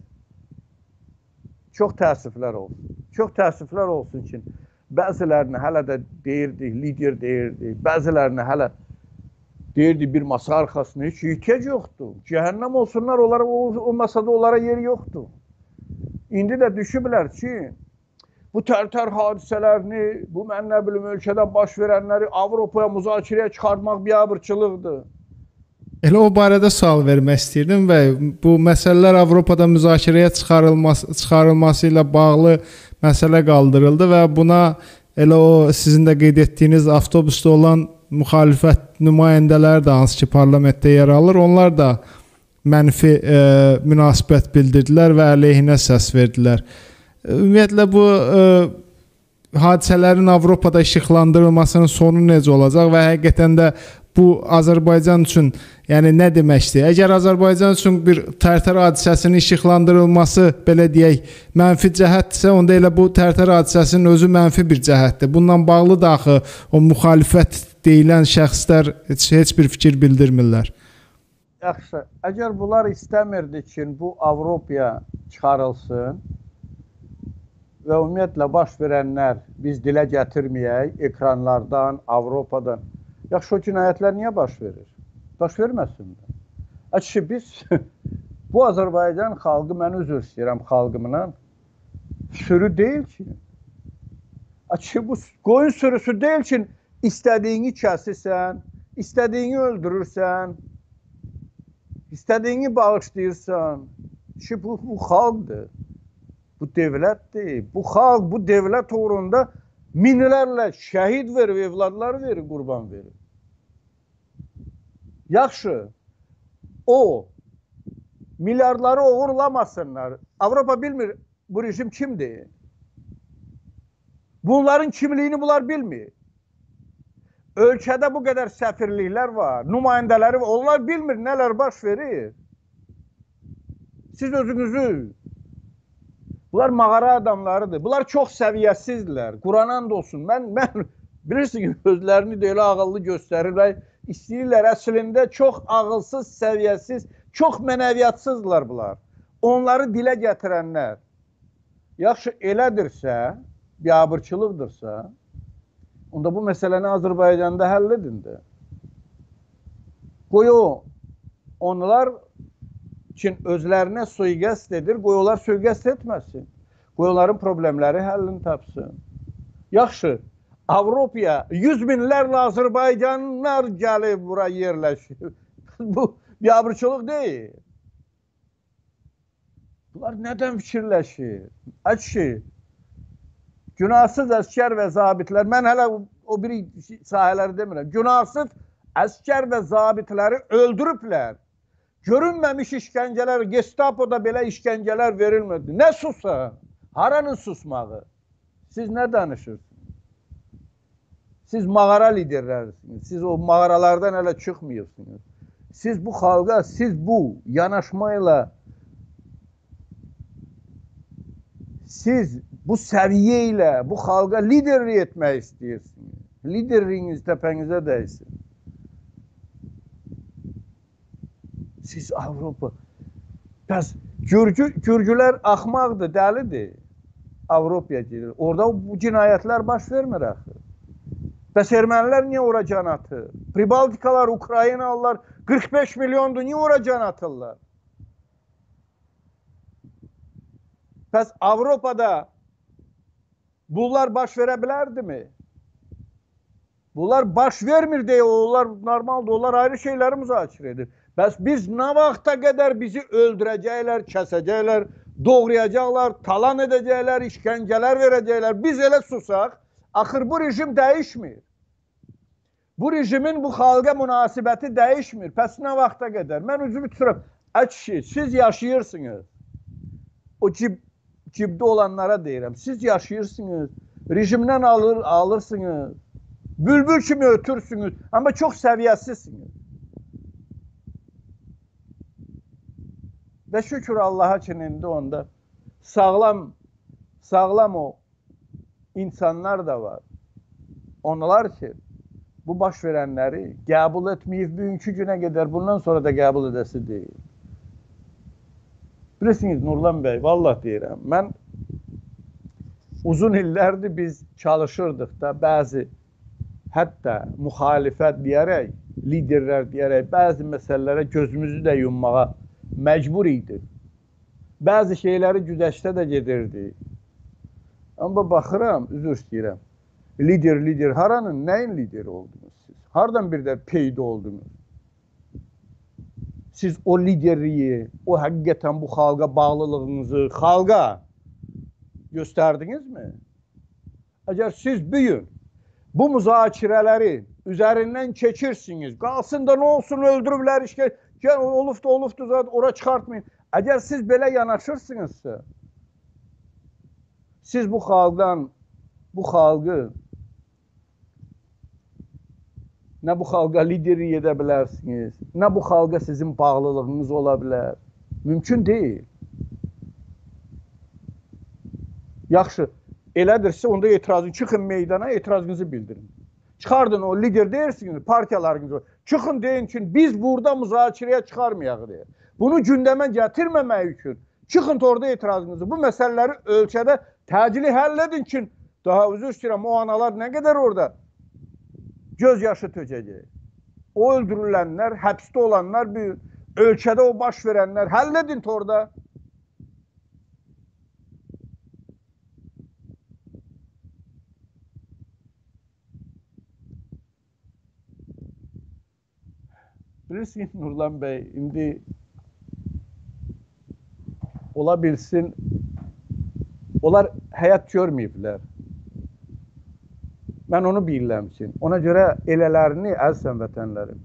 Çox təəssüflər olsun. Çox təəssüflər olsun ki, bəzilərini hələ də deyirdik, lider deyirdik. Bəzilərini hələ deyirdi bir masa arxasında heç ehtiyac yoxdur. Cəhənnəm olsunlar, onlara o, o masada onlara yer yoxdur. İndi də düşüblər ki, bu tərtər hadisələrini, bu mən nə bilim ölkədə baş verənləri Avropaya müzakirəyə çıxartmaq biabırçılıqdır. Elə o barədə sual vermək istirdim və bu məsələlər Avropada müzakirəyə çıxarılması çıxarılması ilə bağlı məsələ qaldırıldı və buna elə o sizin də qeyd etdiyiniz avtobusda olan müxalifət nümayəndələri də hansı ki parlamentdə yer alır, onlar da mənfi e, münasibət bildirdilər və əleyhinə səs verdilər. Ümumiyyətlə bu e, hadisələrin Avropada işıqlandırılmasının sonu necə olacaq və həqiqətən də bu Azərbaycan üçün yəni nə deməkdir? Əgər Azərbaycan üçün bir Tərtər hadisəsinin işıqlandırılması belə deyək, mənfi cəhətdirsə, onda elə bu Tərtər hadisəsinin özü mənfi bir cəhətdir. Bununla bağlı da axı o müxalifət deyilən şəxslər heç, heç bir fikir bildirmirlər. Yaxşı, əgər bunlar istəmirdi ki, bu Avropaya çıxarılsın, və ümumiyyətlə baş verənlər biz dilə gətirməyək ekranlardan, Avropadan. Yaxşı o cinayətlər niyə baş verir? Baş verməsin də. Açı biz bu Azərbaycan xalqı mən üzr istəyirəm xalqımdan sürü deyil ki. Açı bu qoyun sürüsü deyil ki, istədiyini kəsirsən, istədiyini öldürürsən, istədiyini bağışlayırsan. Ki bu, bu xalqdır. Bu devlətdir. Bu xalq bu devlət uğrunda minlərlə şəhid verir, evladlar verir, qurban verir. Yaxşı. O milyardları uğurlamasınlar. Avropa bilmir bu rejim kimdir. Bunların kimliyini bunlar bilmir. Ölkədə bu qədər səfirliklər var, nümayəndələri var. Onlar bilmir nələr baş verir. Siz özünüzü Bunlar mağara adamlarıdır. Bunlar çox səviyyəsizdirlər. Qurana and olsun. Mən mən bilirsiniz ki, özlərini də elə ağıllı göstərirlər. İstəyirlər əslində çox ağılsız, səviyyəsiz, çox mənəviyyatsızdırlar bunlar. Onları dilə gətirənlər yaxşı elədirsə, biabırçılıqdırsa, onda bu məsələni Azərbaycanda həll edin də. Qoy o onlar üçün özlərinə suiqəst edir, qoy onlar suiqəst etməsin. Qoy onların problemləri həllini tapsın. Yaxşı, Avropaya yüz minlərlə Azərbaycanlar gəlib bura yerləşir. Bu biabırçılıq deyil. Bunlar nədən fikirləşir? Əçi, günahsız əskər və zabitlər, mən hələ o bir sahələri demirəm, günahsız əskər və zabitləri öldürüblər. Görünməmiş işgəncələr, Gestapoda belə işgəncələr verilmirdi. Nə susa? Haranın susmağı? Siz nə danışırsınız? Siz mağara liderlərisiniz. Siz o mağaralardan hələ çıxmıyorsunuz. Siz bu xalqa, siz bu yanaşmayla siz bu səviyyə ilə bu xalqa liderlik etmək istəyirsiniz. Liderliyiniz təpənizə dəysin. Siz Avropa. Bəs Gürcü, Gürcülər axmaqdır, dəlidir. Avropaya gedir. Orada bu cinayətlər baş vermir axı. Bəs ermənilər niyə ora can atır? Pribaltikalar, Ukraynalılar 45 milyondur, niyə ora can atırlar? Bəs Avropada bunlar baş verə bilərdimi? Bunlar baş vermir deyə onlar normaldır, onlar ayrı şeyləri müzakirə edir. Bəs biz nə vaxta qədər bizi öldürəcəklər, kəsəcəklər, doğrayacaqlar, talan edəcəklər, işgəncələr, verəcəklər. Biz elə susaq, axır bu rejim dəyişmir. Bu rejimin bu xalqa münasibəti dəyişmir. Pəs nə vaxta qədər? Mən üzümü tuturam. Ə kişi, siz yaşayırsınız. O cib cibdə olanlara deyirəm. Siz yaşayırsınız. Rejimdən alır, alırsınız. Bülbül kimi ötürsünüz. Amma çox səviyyəsizsiniz. Və şükür Allaha ki, indi onda sağlam sağlam o insanlar da var. Onlar ki, bu baş verənləri qəbul etməyib bugünkü günə qədər bundan sonra da qəbul edəsi deyil. Bilirsiniz Nurlan bəy, vallah deyirəm, mən uzun illərdir biz çalışırdıq da bəzi hətta müxalifət deyərək, liderlər deyərək bəzi məsələlərə gözümüzü də yummağa məcbur idi. Bəzi şeyləri güzəştə də gedirdi. Amma baxıram, üzr istəyirəm. Lider, lider, haranın, nəyin lideri oldunuz siz? Hardan bir də peyda oldunuz? Siz o liderliyi, o həqiqətən bu xalqa bağlılığınızı xalqa göstərdinizmi? Əgər siz bu gün bu müzakirələri üzərindən keçirsiniz, qalsın da nə olsun öldürüblər işgə, gəl olubdu, olubdu zat ora çıxartmayın. Əgər siz belə yanaşırsınızsa, siz bu xalqdan, bu xalqı nə bu xalqa liderlik edə bilərsiniz, nə bu xalqa sizin bağlılığınız ola bilər. Mümkün deyil. Yaxşı, elədirsə onda etirazı çıxın meydana, etirazınızı bildirin. Çıxardın o lider deyirsiniz, partiyalarınızı. Çıxın deyin ki, biz burada müzakirəyə çıxarmayaq deyə. Bunu gündəmə gətirməmək üçün çıxın orada etirazınızı. Bu məsələləri ölkədə təcili həll edin ki, daha üzr istəyirəm, o analar nə qədər orada göz yaşı tökəcək. O öldürülənlər, həbsdə olanlar, bir ölkədə o baş verənlər həll edin orada. Bilirsiniz Nurlan bəy, indi ola bilsin, onlar həyat görməyiblər. Mən onu bilirəm ki, ona görə elələrini, əziz vətənlərim,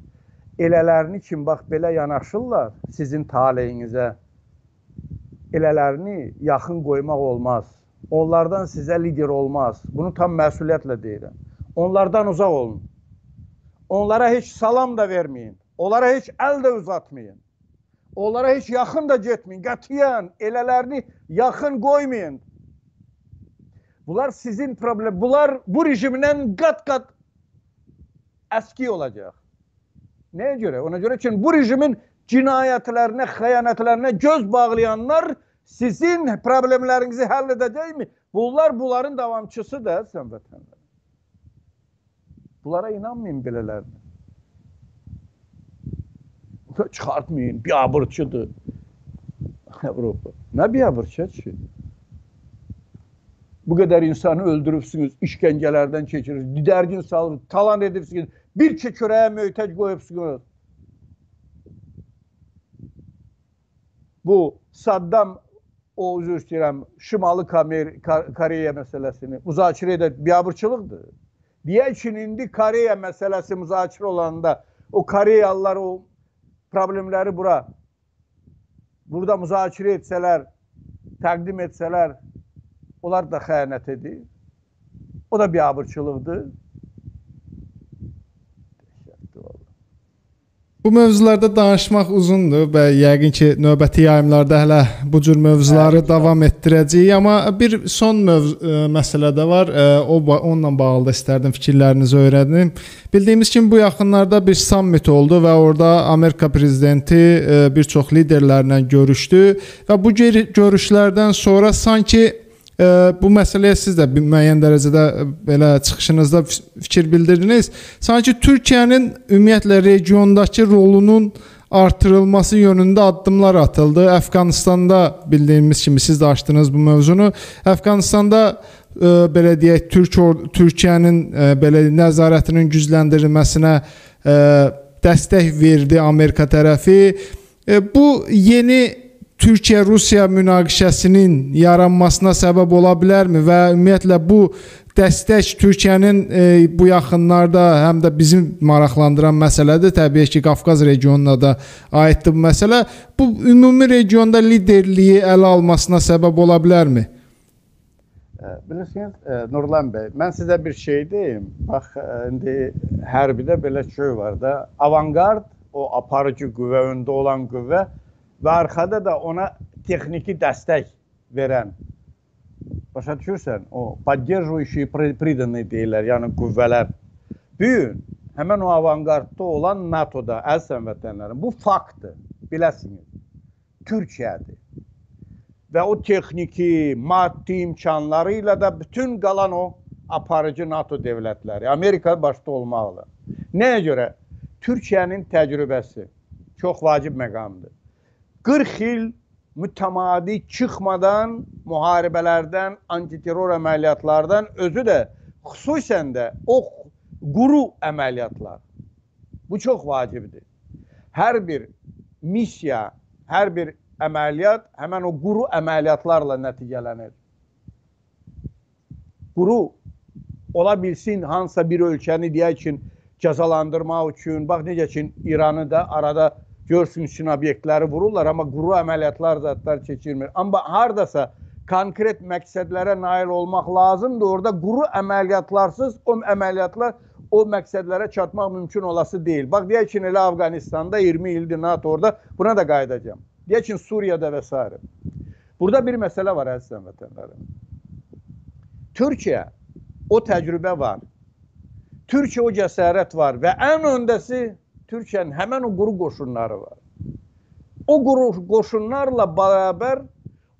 elələrini kim bax belə yanaşırlar sizin taleyinizə, elələrini yaxın qoymaq olmaz. Onlardan sizə lider olmaz. Bunu tam məsuliyyətlə deyirəm. Onlardan uzaq olun. Onlara heç salam da verməyin. Onlara heç əl də uzatmayın. Onlara heç yaxın da getməyin. Qətiyyən elələrini yaxın qoymayın. Bunlar sizin problem. Bunlar bu rejimdən qat-qat əski olacaq. Nəyə görə? Ona görə ki, bu rejimin cinayətlərinə, xəyanətlərinə göz bağlayanlar sizin problemlərinizi həll edəcəkmi? Bunlar bunların davamçısıdır, sən vətənlər. Bunlara inanmayın belələrinə. Çıxartmayın, biabırçıdır. Avropa. Nə biabırçı ki? Bu qədər insanı öldürübsünüz, işgəncələrdən keçirirsiniz, didərgin salır, talan edirsiniz, bir çəkörəyə möhtəc qoyubsunuz. Bu Saddam o üzr istəyirəm, Şimalı Koreya məsələsini müzakirə edə biabırçılıqdır. Deyək ki, indi Koreya məsələsi müzakirə olanda o Koreyalılar o problemləri bura burada müzakirə etsələr, təqdim etsələr, onlar da xəyanət edir. O da biabırçılıqdır. Bu mövzularda danışmaq uzundur və yəqin ki, növbəti yayımlarda hələ bu cür mövzuları Bəli, davam etdirəcəyik, amma bir son mövzu ə, məsələ də var. Ə, o onunla bağlı da istərdim fikirlərinizi öyrənim. Bildiyimiz kimi bu yaxınlarda bir summit oldu və orada Amerika prezidenti ə, bir çox liderlərlə görüşdü və bu görüşlərdən sonra sanki bu məsələyə siz də bir müəyyən dərəcədə belə çıxışınızda fikir bildirdiniz. Sanki Türkiyənin ümumiyyətlə regiondakı rolunun artırılması yönündə addımlar atıldı. Əfqanistanda bildiyimiz kimi siz də açdınız bu mövzunu. Əfqanistanda ə, belə deyək Türk Türkiyənin ə, belə nəzarətinin gücləndirilməsinə ə, dəstək verdi Amerika tərəfi. Ə, bu yeni Türkiyə-Rusiya münaqişəsinin yaranmasına səbəb ola bilərmi və ümumiyyətlə bu dəstək Türkiyənin e, bu yaxınlarda həm də bizim maraqlandıran məsələdir. Təbii ki, Qafqaz regionuna da aiddir bu məsələ. Bu ümumi regionda liderliyi ələ almasına səbəb ola bilərmi? E, Bilirsiniz, e, Nurlan bəy, mən sizə bir şey deyim. Bax, e, indi hərbidə belə şey var da, avangard, o aparıcı qüvvə, öndə olan qüvvə və arxada da ona texniki dəstək verən. Başa düşürsən? O поддерживающие приданные deyirlər, yəni qüvvələr. Bu gün həmin o avangardda olan NATO-da əziz vətənlərim, bu faktdır, biləsiniz. Türkiyədir. Və o texniki, maddi imkanları ilə də bütün qalan o aparıcı NATO dövlətləri, Amerika başda olmaqla. Nəyə görə? Türkiyənin təcrübəsi çox vacib məqamdır. 40 il mütəmadi çıxmadan müharibələrdən, antiterror əməliyyatlardan özü də xüsusən də o quru əməliyyatlar. Bu çox vacibdir. Hər bir missiya, hər bir əməliyyat həmən o quru əməliyyatlarla nəticələnir. Quru ola bilsin hansısa bir ölkəni deyək ki, cəzalandırmaq üçün, bax necə ki İranı da arada görsünüz üçün obyektləri vururlar, amma quru əməliyyatlar zətlər keçirmir. Amma hardasa konkret məqsədlərə nail olmaq lazımdır. Orada quru əməliyyatlarsız o əməliyyatlar o məqsədlərə çatmaq mümkün olası deyil. Bax deyək ki, elə Afqanistanda 20 ildir NATO orada, buna da qayıdacağam. Deyək ki, Suriyada və s. Burada bir məsələ var əziz vətənlərim. Türkiyə o təcrübə var. Türkiyə o cəsarət var və ən öndəsi Türkiyənin həmən o quru qoşunları var. O quru qoşunlarla bərabər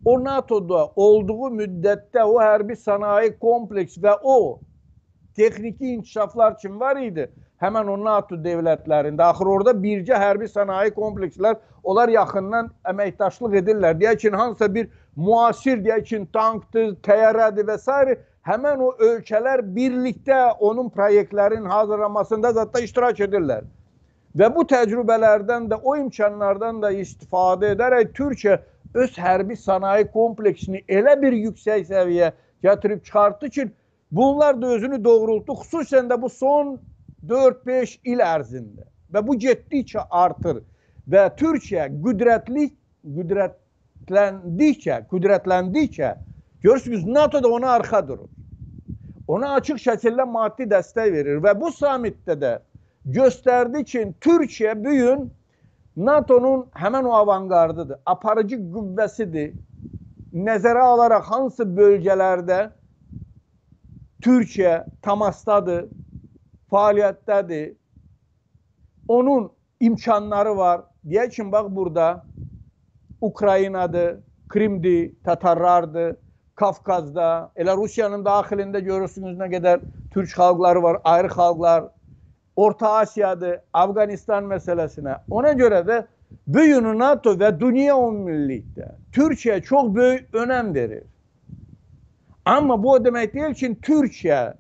o NATO-da olduğu müddətdə o hərbi sənaye kompleks və o texniki inkişaflar kim var idi? Həmən o NATO dövlətlərində. Axır orada bircə hərbi sənaye komplekslər onlar yaxından əməkdaşlıq edirlər. Deyək ki, hansısa bir müasir deyək ki, tankdır, təyyarədir və s. həmən o ölkələr birlikdə onun proyektlərin hazırlanmasında zətdə iştirak edirlər. Və bu təcrübələrdən də, o imkanlardan da istifadə edərək Türkiyə öz hərbi sənaye kompleksini elə bir yüksək səviyyə gətirib çıxartdı ki, bunlar da özünü doğrultdu, xüsusən də bu son 4-5 il ərzində. Və bu getdikcə artır və Türkiyə qüdrətli qüdrətləndikcə, qüdrətləndikcə görürsünüz NATO da ona arxa durur. Ona açıq şəkildə maddi dəstək verir və bu samitdə də göstərdi ki, Türkiyə bu gün NATO'nun həmən o avangardıdır, aparıcı qüvvəsidir. Nəzərə alaraq hansı bölgələrdə Türkiyə təmasdadır, fəaliyyətdədir. Onun imkanları var. Deyək ki, bax burada Ukraynadır, Krimdir, Tatarlardır, Kafkazda, elə Rusiyanın daxilində görürsünüz nə qədər türk xalqları var, ayrı xalqlar, Orta Asiyadır, Afganistan məsələsinə. Ona görə də bu gün NATO və dünya ümumilikdə Türkiyə çox böyük önəm verir. Amma bu o demək deyil ki, Türkiyə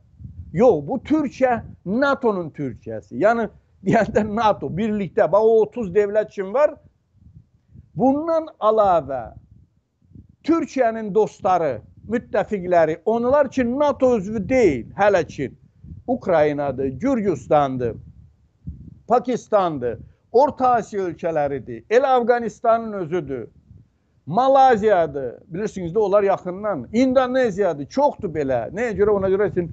yox, bu Türkiyə NATO'nun Türkiyəsi. Yəni deyəndə NATO birlikdə, bax o 30 dövlət kim var? Bundan əlavə Türkiyənin dostları, müttəfiqləri, onlar ki NATO üzvü deyil hələ ki. Ukraynadır, Gürcüstandır, Pakistandır, Orta Asiya ölkələridir, elə Afqanistanın özüdür, Malaziyadır, bilirsiniz də onlar yaxından, İndoneziyadır, çoxdur belə. Nəyə görə? Ona görə ki,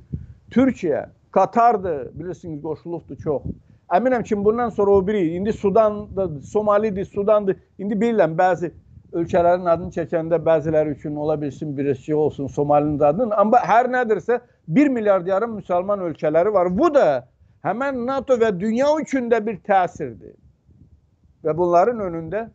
Türkiyə, Katardır, bilirsiniz qoşulubdur çox. Əminəm ki, bundan sonra o biri, indi Sudandır, Somalidir, Sudandır, indi bilirəm bəzi ölkələrin adını çəkəndə bəziləri üçün ola bilsin birisi olsun Somalinin adının, amma hər nədirsə 1 milyard yarım müsəlman ölkələri var. Bu da həmən NATO və dünya üçün də bir təsirdir. Və bunların önündə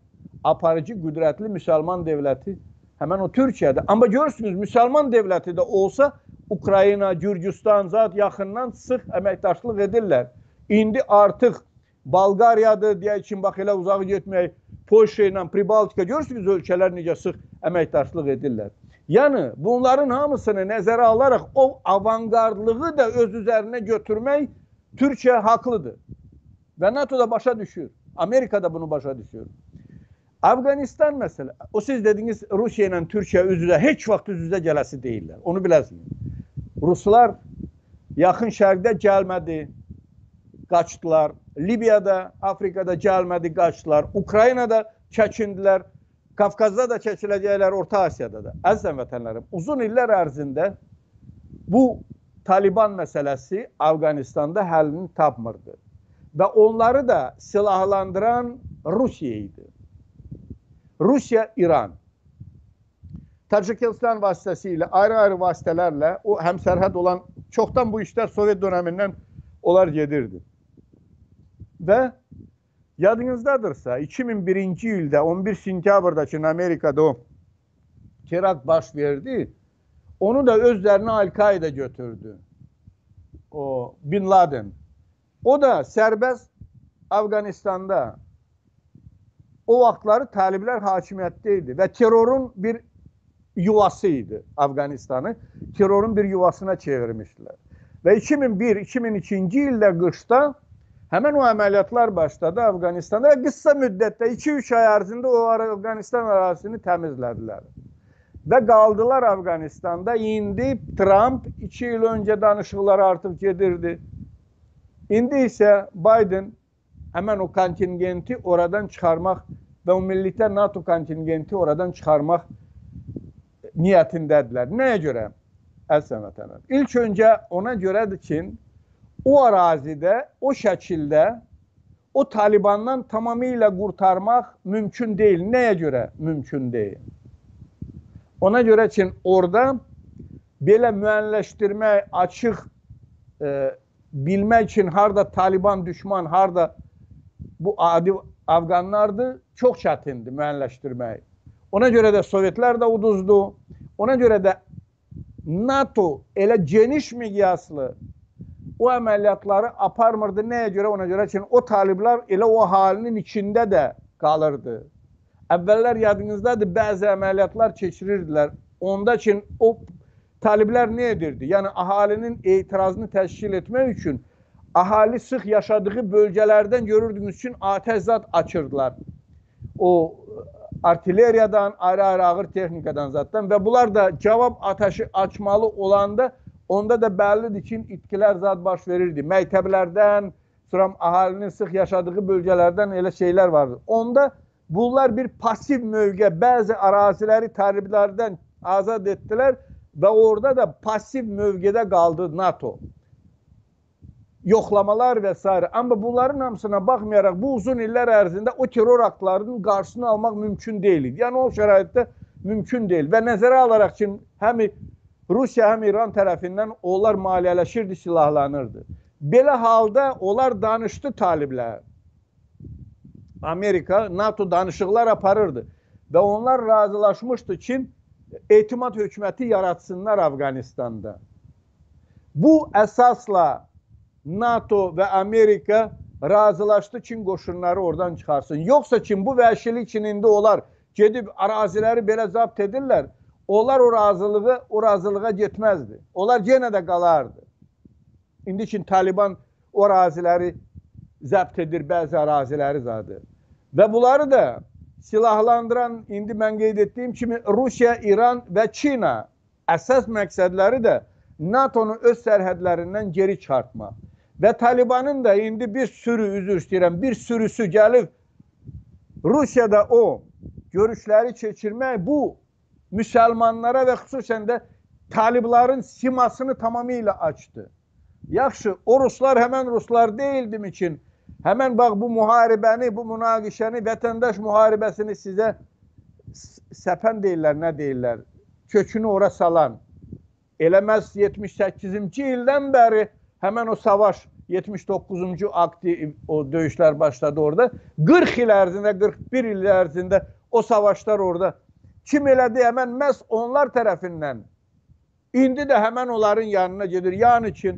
aparıcı qüdrətli müsəlman dövləti həmən o Türkiyədir. Amma görürsünüz, müsəlman dövləti də olsa Ukrayna, Gürcüstan zat yaxından sıx əməkdaşlıq edirlər. İndi artıq Bolqariyadır, deyək ki, bax elə uzağa getməyək, Polşa ilə Pribaltika görürsünüz ölkələr necə sıx əməkdaşlıq edirlər. Yəni bunların hamısını nəzərə alaraq o avangardlığı da öz üzərinə götürmək Türkiyə haqlıdır. Və NATO da başa düşür. Amerika da bunu başa düşür. Afganistan mesela, o siz dediniz Rusya ile Türkiye üz-üzə, heç vaxt üz-üzə gələsi deyirlər. Onu biləsiniz. Ruslar yaxın şərqdə gəlmədi, qaçdılar. Libiyada, Afrikada gəlmədi, qaçdılar. Ukraynada çəkindilər. Qafqazda da çəkiləcəklər, Orta Asiyada da. Əzizən vətənlərim, uzun illər ərzində bu Taliban məsələsi Afqanistanda həllini tapmırdı. Və onları da silahlandıran Rusiya idi. Rusiya, İran. Tacikistan vasitəsilə, ayrı-ayrı vasitələrlə o həmsərhəd olan çoxdan bu işlər Sovet dönəmindən onlar gedirdi. Və yadınızdadırsa 2001-ci ildə 11 sentyabrda ki Amerikada o terakt baş verdi, onu da özlərinə Al-Qaida götürdü. O Bin Laden. O da sərbəst Afqanistanda o vaxtları taliblər hakimiyyətdə idi və terrorun bir yuvası idi Afqanistanı. Terrorun bir yuvasına çevirmişdilər. Və 2001-2002-ci ildə qışda həmən o əməliyyatlar başladı Afqanistanda və qısa müddətdə 2-3 ay ərzində o Afqanistan ərazisini təmizlədilər. Və qaldılar Afqanistanda. İndi Trump 2 il öncə danışıqları artıq gedirdi. İndi isə Biden həmən o kontingenti oradan çıxarmaq və ümumilikdə NATO kontingenti oradan çıxarmaq niyyətindədirlər. Nəyə görə? Əziz vətəndaşlar. İlk öncə ona görədir ki, o ərazidə, o şəkildə o Talibandan tamamilə qurtarmaq mümkün deyil. Nəyə görə mümkün deyil? Ona görə ki, orada belə müəyyənləşdirmək, açıq e, bilmək üçün harda Taliban düşman, harda bu adi Afqanlardır, çox çətindir müəyyənləşdirmək. Ona görə də Sovetlər də uduzdu. Ona görə də NATO elə geniş miqyaslı o əməliyyatları aparmırdı. Nəyə görə? Ona görə ki, o taliblər elə o halinin içində də qalırdı. Əvvəllər yadınızdadır, bəzi əməliyyatlar keçirirdilər. Onda ki, o taliblər nə edirdi? Yəni, əhalinin etirazını təşkil etmək üçün ahali sıx yaşadığı bölgələrdən görürdüyünüz üçün atəş zad açırdılar. O artilleriyadan, ayrı-ayrı ağır texnikadan zaddan və bunlar da cavab atəşi açmalı olanda onda da bəllidir ki, itkilər zad baş verirdi. Məktəblərdən, sonra əhalinin sıx yaşadığı bölgələrdən elə şeylər vardı. Onda bunlar bir pasiv mövqe, bəzi əraziləri təriblərdən azad etdilər və orada da pasiv mövqedə qaldı NATO yoxlamalar və s. Amma bunların hamısına baxmayaraq bu uzun illər ərzində o terror aktlarının qarşısını almaq mümkün deyil. Yəni o şəraitdə mümkün deyil və nəzərə alaraq ki, həm Rusiya, həm İran tərəfindən onlar maliyyələşirdi, silahlanırdı. Belə halda onlar danışdı taliblər. Amerika, NATO danışıqlar aparırdı və onlar razılaşmışdı ki, etimad hökuməti yaratsınlar Afqanistanda. Bu əsasla NATO və Amerika razılaşdı Çin qoşunları oradan çıxarsın. Yoxsa Çin bu vəhşilik Çinində olar gedib əraziləri belə zabt edirlər. Onlar o razılığı, o razılığa getməzdi. Onlar yenə də qalardı. İndi ki Taliban o əraziləri zəbt edir, bəzi əraziləri zadı. Və bunları da silahlandıran indi mən qeyd etdiyim kimi Rusiya, İran və Çina əsas məqsədləri də NATO-nu öz sərhədlərindən geri çıxartmaq. Və Talibanın da indi bir sürü, üzr istəyirəm, bir sürüsü gəlib Rusiyada o görüşləri keçirmək bu müsəlmanlara və xüsusən də talibların simasını tamamilə açdı. Yaxşı, o ruslar həmən ruslar deyildimi ki, həmən bax bu müharibəni, bu münaqişəni, vətəndaş müharibəsini sizə səpən deyirlər, nə deyirlər? Kökünü ora salan. Eləməz 78-ci ildən bəri Həmən o savaş 79-cu aktiv o döyüşlər başladı orada. 40 il ərzində, 41 il ərzində o savaşlar orada kim elədi? Həmən məhz onlar tərəfindən. İndi də həmən onların yanına gedir. Yəni ki,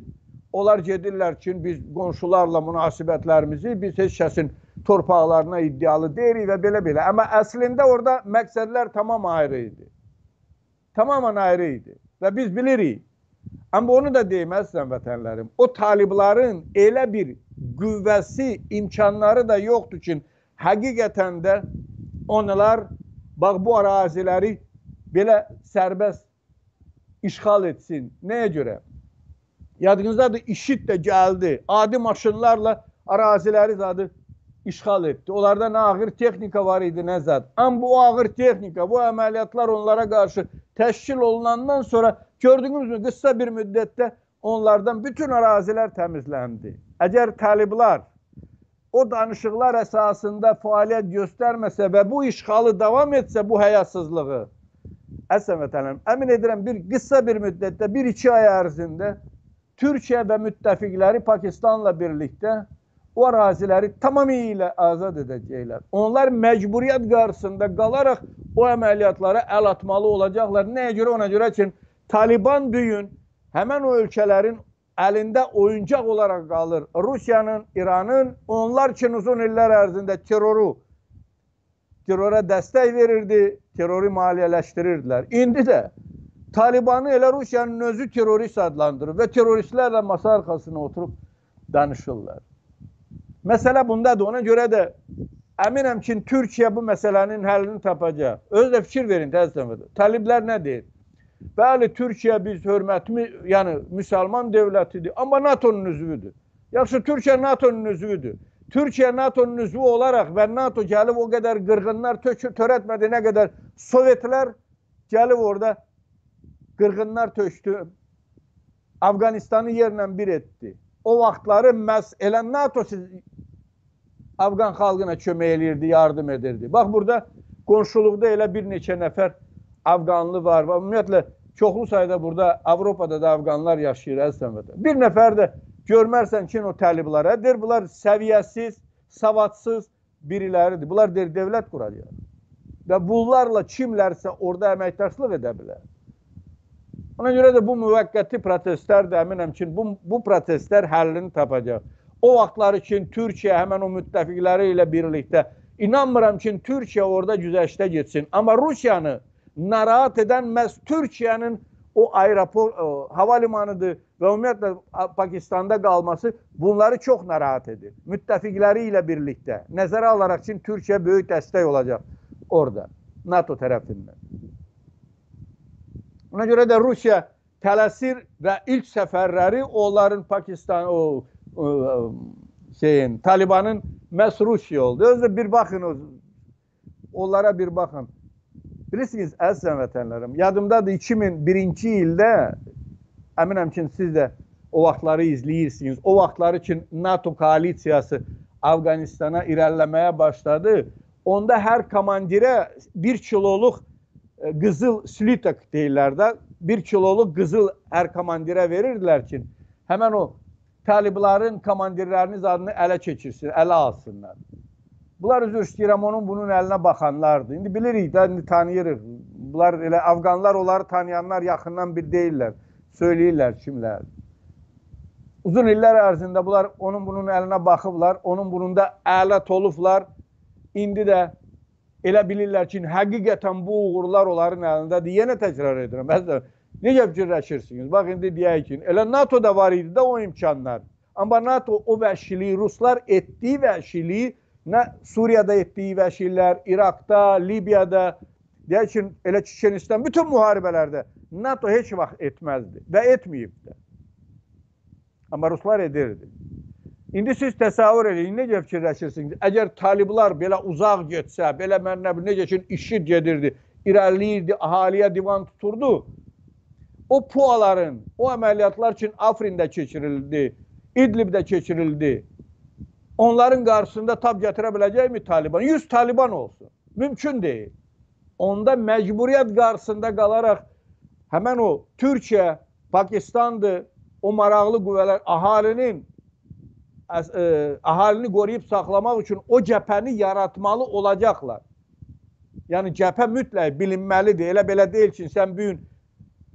onlar gedirlər ki, biz qonşularla münasibətlərimizi biz heç kəsin torpaqlarına iddialı deyirik və belə-belə. Amma əslində orada məqsədlər tamam ayrı idi. Tamamen ayrı idi. Və biz bilirik. Amma onu da deməzsən vətənlərim. O talibların elə bir qüvvəsi, imkanları da yoxdur ki, həqiqətən də onlar bax bu əraziləri belə sərbəst işğal etsin. Nəyə görə? Yadınızdadır, işit də gəldi. Adi maşınlarla əraziləri zadı işğal etdi. Onlarda nə ağır texnika var idi, nə zad. Amma bu ağır texnika, bu əməliyyatlar onlara qarşı təşkil olunandan sonra gördünüzmü qısa bir müddətdə onlardan bütün ərazilər təmizləndi. Əgər taliblar o danışıqlar əsasında fəaliyyət göstərməsə və bu işğalı davam etsə bu həyasızlığı Əsən vətənlərim, əmin edirəm bir qısa bir müddətdə, bir iki ay ərzində Türkiyə və müttəfiqləri Pakistanla birlikdə o əraziləri tamamilə azad edəcəklər. Onlar məcburiyyət qarşısında qalaraq o əməliyyatlara əl atmalı olacaqlar. Nəyə görə? Ona görə ki, Taliban bu gün həmən o ölkələrin əlində oyuncaq olaraq qalır. Rusiyanın, İranın onlar üçün uzun illər ərzində terroru terrora dəstək verirdi, terroru maliyyələşdirirdilər. İndi də Talibanı elə Rusiyanın özü terrorist adlandırır və terroristlərlə masa arxasına oturub danışırlar. Məsələ bundadır. Ona görə də əminəm ki, Türkiyə bu məsələnin həllini tapacaq. Özü də fikir verin təzədən. Taliblər nə deyir? Bəli, Türkiyə biz hörmətli, yəni müsəlman dövlətidir, amma NATO-nun üzvüdür. Yaxşı, Türkiyə NATO-nun üzvüdür. Türkiyə NATO-nun üzvü olaraq və NATO gəlib o qədər qırğınlar törətmədi, nə qədər Sovetlər gəlib orada qırğınlar tökdü. Afqanistanı yerlə bir etdi. O vaxtları məhz elə NATO siz Afqan xalqına kömək eləyirdi, yardım edirdi. Bax burada qonşuluqda elə bir neçə nəfər Afqanlı var. Və ümumiyyətlə çoxlu sayda burada Avropada da Afqanlar yaşayır əslində. Bir nəfər də görmərsən ki, o təliblərə deyir, bunlar səviyyəsiz, savadsız biriləridir. Bunlar deyir, dövlət quracaq. Və bunlarla kimlərsə orada əməkdaşlıq edə bilər. Ona görə də bu müvəqqəti protestlər də əminəm ki, bu, bu protestlər həllini tapacaq. O vaxtlar üçün Türkiyə həmən o müttəfiqləri ilə birlikdə inanmıram ki, Türkiyə orada güzəştə getsin. Amma Rusiyanı narahat edən məhz Türkiyənin o aeropor, o, hava limanıdır və ümumiyyətlə Pakistanda qalması bunları çox narahat edir. Müttəfiqləri ilə birlikdə nəzərə alaraq ki, Türkiyə böyük dəstək olacaq orada NATO tərəfindən. Ona görə də Rusiya tələsir və ilk səfərləri onların Pakistan o, o şeyin Talibanın məhz Rusiya oldu. Özü bir baxın onlara bir baxın. Bilirsiniz əziz vətənlərim, yadımdadır 2001-ci ildə əminəm ki, siz də o vaxtları izləyirsiniz. O vaxtları ki NATO koalisiyası Afqanistana irəliləməyə başladı. Onda hər komandirə bir kiloluq e, qızıl slitak deyirlər də, bir kiloluq qızıl hər komandirə verirdilər ki, həmən o talibların komandirləriniz adını ələ keçirsin, ələ alsınlar. Bunlar üzr istəyirəm, onun bunun əlinə baxanlardır. İndi bilirik də, indi tanıyırıq. Bunlar elə Afqanlar onları tanıyanlar yaxından bir deyirlər. Söyləyirlər kimlər. Uzun illər ərzində bunlar onun bunun əlinə baxıblar, onun bununda ələt olublar. İndi də elə bilirlər ki, həqiqətən bu uğurlar onların əlindədir. Yenə təkrar edirəm. Məsələn, necə fikirləşirsiniz? Bax, indi deyək ki, elə NATO-da var idi də o imkanlar. Amma NATO o vəhşiliyi, Ruslar etdiyi vəhşiliyi nə Suriyada etdiyi vəhşilər, İraqda, Libiyada, deyək ki, elə Çeçenistan bütün müharibələrdə NATO heç vaxt etməzdi və etməyib də. Amma Ruslar edirdi. İndi siz təsəvvür edin, necə fikirləşirsiniz? Əgər taliblar belə uzaq getsə, belə mən nə bilim, necə ki, işit gedirdi, irəliləyirdi, ahaliyə divan tuturdu, o puaların, o əməliyyatlar üçün Afrində keçirildi, İdlibdə keçirildi. Onların qarşısında tab gətirə biləcəkmi Taliban? 100 Taliban olsun. Mümkün deyil. Onda məcburiyyət qarşısında qalaraq həmən o Türkiyə, Pakistandır, o maraqlı qüvvələr əhalinin əs- ə, əhalini qoruyub saxlamaq üçün o cəbhəni yaratmalı olacaqlar. Yəni cəbhə mütləq bilinməlidir. Elə belə deyil ki, sən bu gün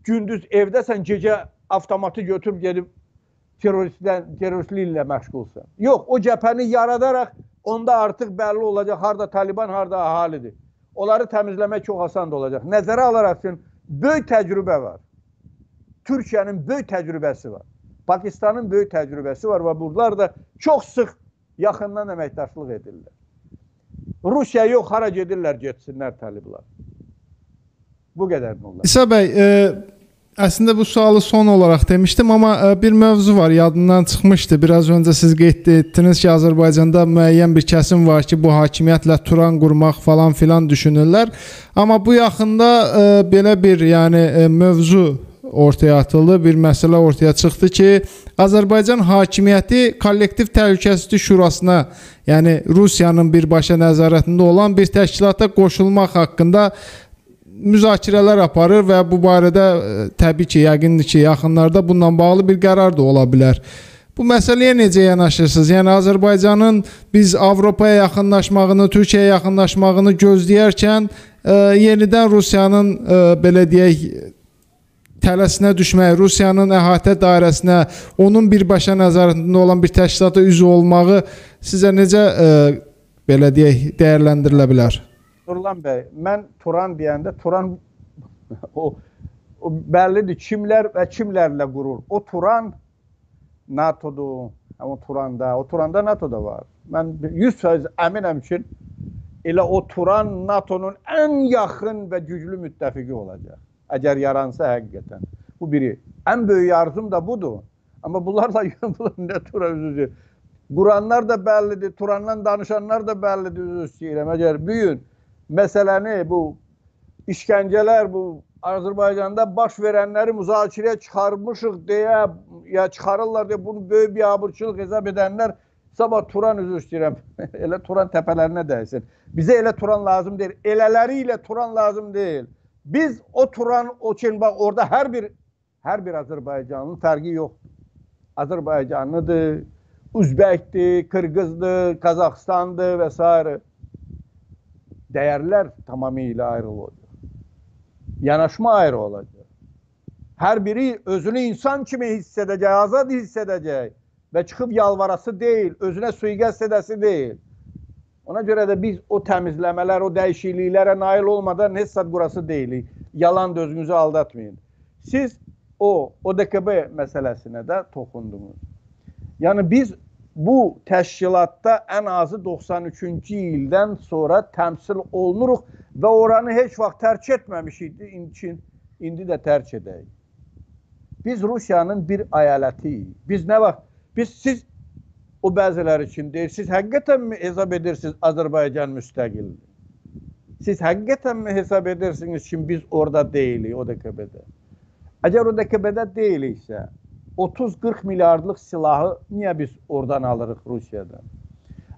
gündüz evdəsən, gecə avtomatı götürüb gedib terroristdən terroristliklə məşğulsan. Yox, o cəbhəni yaradaraq onda artıq bəlli olacaq harda Taliban, harda əhalidir. Onları təmizləmək çox asan da olacaq. Nəzərə alaraq ki, böyük təcrübə var. Türkiyənin böyük təcrübəsi var. Pakistanın böyük təcrübəsi var və bunlar da çox sıx yaxından əməkdaşlıq edirlər. Rusiya yox, hara gedirlər, getsinlər təliblər. Bu qədər olar. İsa bəy, e, əslində bu sualı son olaraq demişdim, amma e, bir mövzu var, yadımdan çıxmışdı. Biraz öncə siz qeyd etdiniz ki, Azərbaycanda müəyyən bir kəsim var ki, bu hakimiyyətlə turan qurmaq falan filan düşünürlər. Amma bu yaxında e, belə bir, yəni e, mövzu ortaya atıldı, bir məsələ ortaya çıxdı ki, Azərbaycan hakimiyyəti kollektiv təhlükəsizlik şurasına, yəni Rusiyanın birbaşa nəzarətində olan bir təşkilata qoşulmaq haqqında müzakirələr aparır və bu barədə e, təbii ki, yəqindir ki, yaxınlarda bununla bağlı bir qərar da ola bilər. Bu məsələyə necə yanaşırsınız? Yəni Azərbaycanın biz Avropaya yaxınlaşmağını, Türkiyəyə yaxınlaşmağını gözləyərkən e, yenidən Rusiyanın e, belə deyək tələsinə düşmək, Rusiyanın əhatə dairəsinə, onun birbaşa nəzarətində olan bir təşkilata üzv olmağı sizə necə e, belə deyək dəyərləndirilə bilər? Nurlan bəy, mən Turan deyəndə Turan o, o bəllidir kimlər və kimlərlə qurur. O Turan NATO-dur. Turanda, o Turanda NATO da var. Mən 100% əminəm ki, elə o Turan NATO-nun ən yaxın və güclü müttəfiqi olacaq. Əgər yaransa həqiqətən. Bu biri. Ən böyük arzum da budur. Amma bunlarla bunlar nə Turan üzücü. Quranlar da bəllidir, Turandan danışanlar da bəllidir, istəyirəm. Əgər büyün məsələni bu işgəncələr bu Azərbaycanda baş verənləri müzakirəyə çıxarmışıq deyə ya çıxarırlar deyə bunu böyük bir abırçılıq hesab edənlər sabah Turan üzr istəyirəm. elə Turan təpələrinə dəysin. Bizə elə Turan lazım deyil. Elələri ilə Turan lazım deyil. Biz o Turan o için bak orada hər bir hər bir Azərbaycanlının fərqi yoxdur. Azərbaycanlıdır, Üzbəkdir, Qırğızdır, Qazaxıstandır və s. Dəyərlər tamamilə ayrı olacaq. Yanaşma ayrı olacaq. Hər biri özünü insan kimi hiss edəcək, azad hiss edəcək və çıxıb yalvarası deyil, özünə suiqəst edəsi deyil. Ona görə də biz o təmizləmələr, o dəyişikliklərə nail olmadan heç sad burası deyilik. Yalan da özünüzü aldatmayın. Siz o ODKB məsələsinə də toxundunuz. Yəni biz bu təşkilatda ən azı 93-cü ildən sonra təmsil olunuruq və oranı heç vaxt tərk etməmişik. İndi, indi də tərk edək. Biz Rusiyanın bir əyalətiyik. Biz nə vaxt biz siz o bəziləri üçün deyir, siz həqiqətənmi hesab edirsiniz Azərbaycan müstəqildir? Siz həqiqətənmi hesab edirsiniz ki, biz orada deyilik ODKB-də? Əgər ODKB-də deyiliksə, 30-40 milyardlıq silahı niyə biz oradan alırıq Rusiyadan?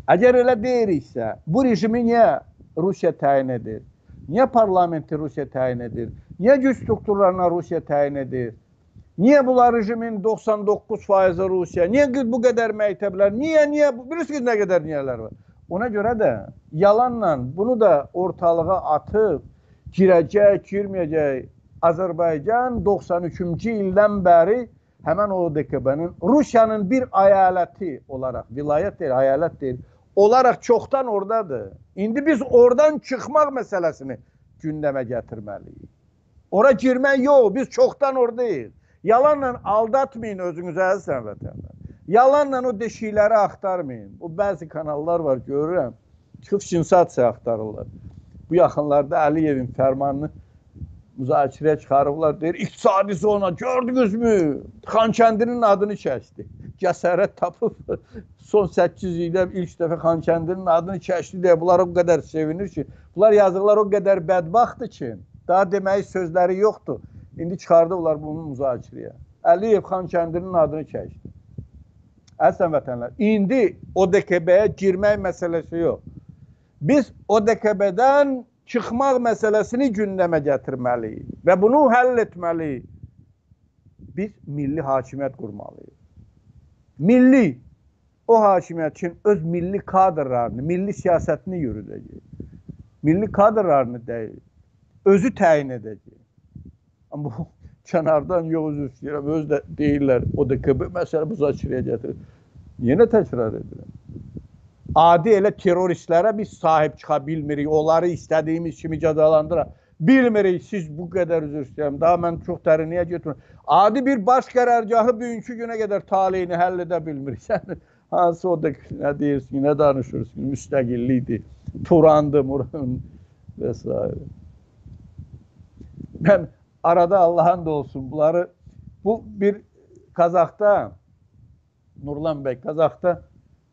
Əgər elə deyiriksə, bu rejimi niyə Rusiya təyin edir? Niyə parlamenti Rusiya təyin edir? Niyə güc strukturlarına Rusiya təyin edir? Niyə bunlar rejimin 99 faizi Rusiya? Niyə bu qədər məktəblər? Niyə, niyə? Bilirsiniz nə qədər niyələr var? Ona görə də yalanla bunu da ortalığa atıb girəcək, girməyəcək Azərbaycan 93-cü ildən bəri həmən o DKB-nin Rusiyanın bir əyaləti olaraq, vilayət deyil, əyalət deyil, olaraq çoxdan oradadır. İndi biz oradan çıxmaq məsələsini gündəmə gətirməliyik. Ora girmək yox, biz çoxdan oradayıq. Yalanla aldatmayın özünüzü əziz vətəndaşlar. Yalanla o deşikləri axtarmayın. O bəzi kanallar var görürəm. Çıxıb sensasiya axtarırlar. Bu yaxınlarda Əliyevin fərmanını müzakirəyə çıxarıblar. Deyir, iqtisadi zona gördünüzmü? Xankəndinin adını kəsdi. Cəsarət tapıb son 800 ildə ilk dəfə Xankəndinin adını kəsdi deyə bunlar o qədər sevinir ki, bunlar yazıqlar o qədər bədbaxtdır ki, daha deməyi sözləri yoxdur. İndi çıxardıblar bunu müzakirəyə. Əliyev Xankəndinin adını kəsdi. Əslən vətənlər, indi ODKB-yə girmək məsələsi yox. Biz ODKB-dən çıxmaq məsələsini gündəmə gətirməliyik və bunu həll etməliyik. Biz milli hakimiyyət qurmalıyıq. Milli o hakimiyyət üçün öz milli kadrlarını, milli siyasətini yürüdəcək. Milli kadrlarını deyil, özü təyin edəcək. Amma bu kənardan yox üzr istəyirəm, öz də deyirlər, o da KB məsələ müzakirəyə gətirir. Yenə təkrar edirəm adi elə terroristlərə biz sahib çıxa bilmirik. Onları istədiyimiz kimi cəzalandıra bilmirik. Siz bu qədər üzr istəyirəm. Daha mən çox dərinliyə getmirəm. Adi bir baş qərargahı bugünkü günə qədər taleyini həll edə bilmirik. Sən hansı o da nə deyirsən, nə danışırsın, müstəqillikdir. Turandı, Muran vesaire. Ben arada Allah'ın da olsun bunları bu bir Kazak'ta Nurlan Bey Kazak'ta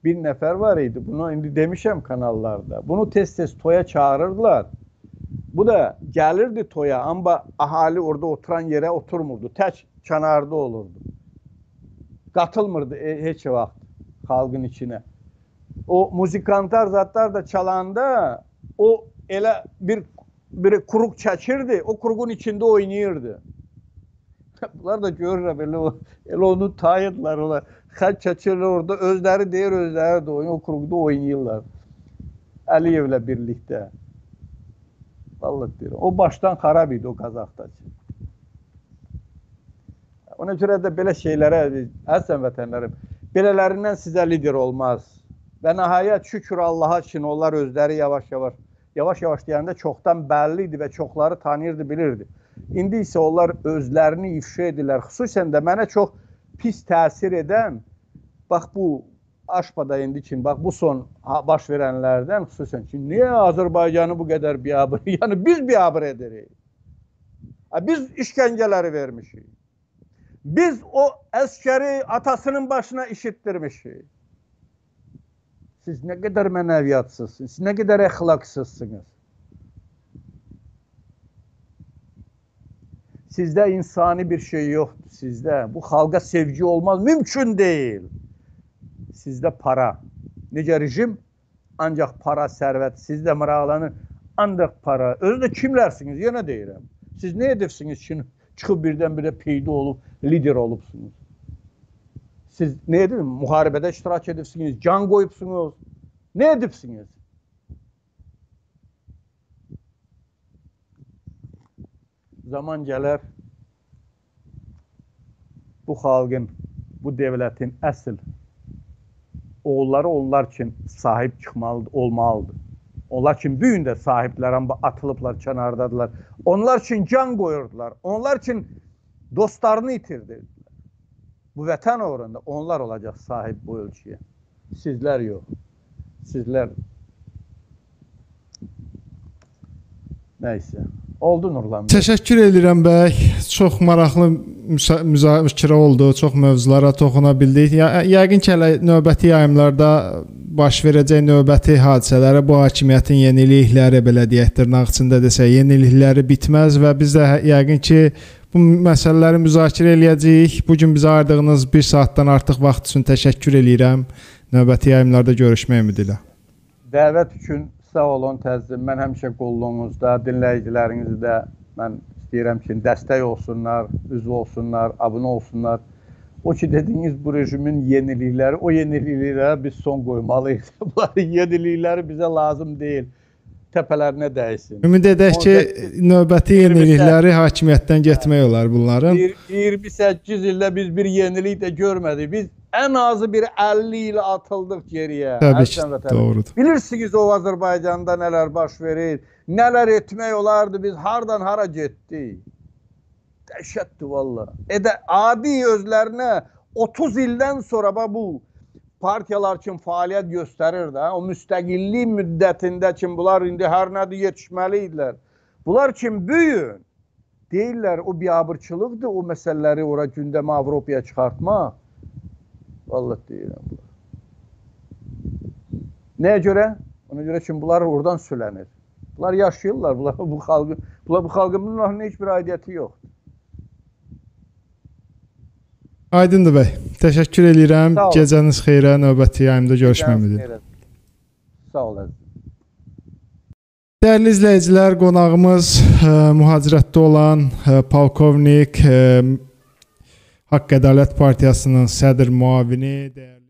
bir nefer var idi. Bunu indi demişəm kanallarda. Bunu tez tez toya çağırırdılar. Bu da gelirdi toya ama ahali orada oturan yere oturmurdu. Tək kənarda olurdu. Katılmırdı e, heç vaxt xalqın içine. O muzikantlar zatlar da çalanda o elə bir bir kuruk çəkirdi. O kuruğun içinde oynayırdı. Bunlar da görürlər belə o, elə onu tayıdlar olar. Xətt çəkirlər orada özləri deyir, özləri də oyun, o kurukda oynayırlar. Əliyevlə birlikdə. Vallahi deyirəm. O başdan xarab idi o Qazaxdakı. Ona görə də belə şeylərə əzəm vətənlərim, belələrindən sizə lider olmaz. Və nəhayət şükür Allaha ki, onlar özləri yavaş-yavaş yavaş-yavaş deyəndə çoxdan bəlli idi və çoxları tanıyırdı, bilirdi. İndi isə onlar özlərini ifşa edirlər. Xüsusən də mənə çox pis təsir edən bax bu Aşpada indi ki, bax bu son baş verənlərdən xüsusən ki, niyə Azərbaycanı bu qədər biabır? Yəni biz biabır edirik. Biz işgəncələri vermişik. Biz o əskəri atasının başına işitdirmişik. Siz nə qədər mənəviyyatsızsınız, siz nə qədər əxlaqsızsınız. Sizdə insani bir şey yoxdur sizdə. Bu xalqa sevgi olmaz, mümkün deyil. Sizdə para. Necə rejim? Ancaq para, sərvət. Sizdə maraqlanır. Ancaq para. Özü də kimlərsiniz? Yenə deyirəm. Siz nə edirsiniz ki, çıxıb birdən-birə peyda olub, lider olubsunuz? Siz nə edin? Müharibədə iştirak edirsiniz, can qoyubsunuz. Nə edibsiniz? Zaman gələr bu xalqın, bu devlətin əsl oğulları onlar üçün sahib çıxmalıdır, olmalıdır. Onlar üçün bu gün də sahiblər amma atılıblar, kənardadılar. Onlar üçün can qoyurdular. Onlar üçün dostlarını itirdilər. Bu vətən uğrunda onlar olacaq sahib bu ölkəyə. Sizlər yox. Sizlər Nəysə. Oldu Nurlan bəy. Təşəkkür edirəm bəy. Çox maraqlı müzakirə oldu. Çox mövzulara toxuna bildik. Ya, yəqin ki, hələ növbəti yayımlarda baş verəcək növbəti hadisələrə bu hakimiyyətin yenilikləri belə deyək dırnaq içində desə, yenilikləri bitməz və biz də yəqin ki, bu məsələləri müzakirə eləyəcəyik. Bu gün bizə ayırdığınız 1 saatdan artıq vaxt üçün təşəkkür eləyirəm. Növbəti yayımlarda görüşmək ümidi ilə. Dəvət üçün Sağ olun təzim. Mən həmişə qulluğunuzda, dinləyicilərinizi də mən istəyirəm ki, dəstək olsunlar, üzv olsunlar, abunə olsunlar. O ki dediyiniz bu rejimin yenilikləri, o yeniliklərə biz son qoymalıyıq. Yenilikləri bizə lazım deyil. Təpələrinə dəysin. Ümid edək ki, növbəti yenilikləri hakimiyyətdən getmək olar bunların. 28 ildə biz bir yenilik də görmədik. Biz en azı bir 50 il atıldık geriye. Tabii ki, doğrudur. Bilirsiniz o Azerbaycan'da neler baş verir, neler etmək olardı, biz hardan hara getdik. Dəhşətdir valla. E de adi özlerine 30 ildən sonra bu partiyalar üçün fəaliyyət göstərir də, o müstəqillik müddətində kim bunlar indi hər nədir yetişməli idilər. Bunlar kim büyün. Deyirlər o biabırçılıqdır o məsələləri ora gündəmə Avropaya çıxartmaq. Vallahi deyirəm bunlar. Nəyə görə? Ona görə ki, bunlar oradan sülənir. Bunlar yaşayırlar, bunlar bu xalqı, bunlar bu xalqın bunların heç bir aidiyyəti yoxdur. Aydındır bəy. Təşəkkür edirəm. Gecəniz xeyrə. Növbəti yayımda görüşmək ümidi. Sağ olun. Dəyərli izləyicilər, qonağımız ə, mühacirətdə olan ə, polkovnik ə, Haqq Ədalət Partiyasının sədr müavini dəyərli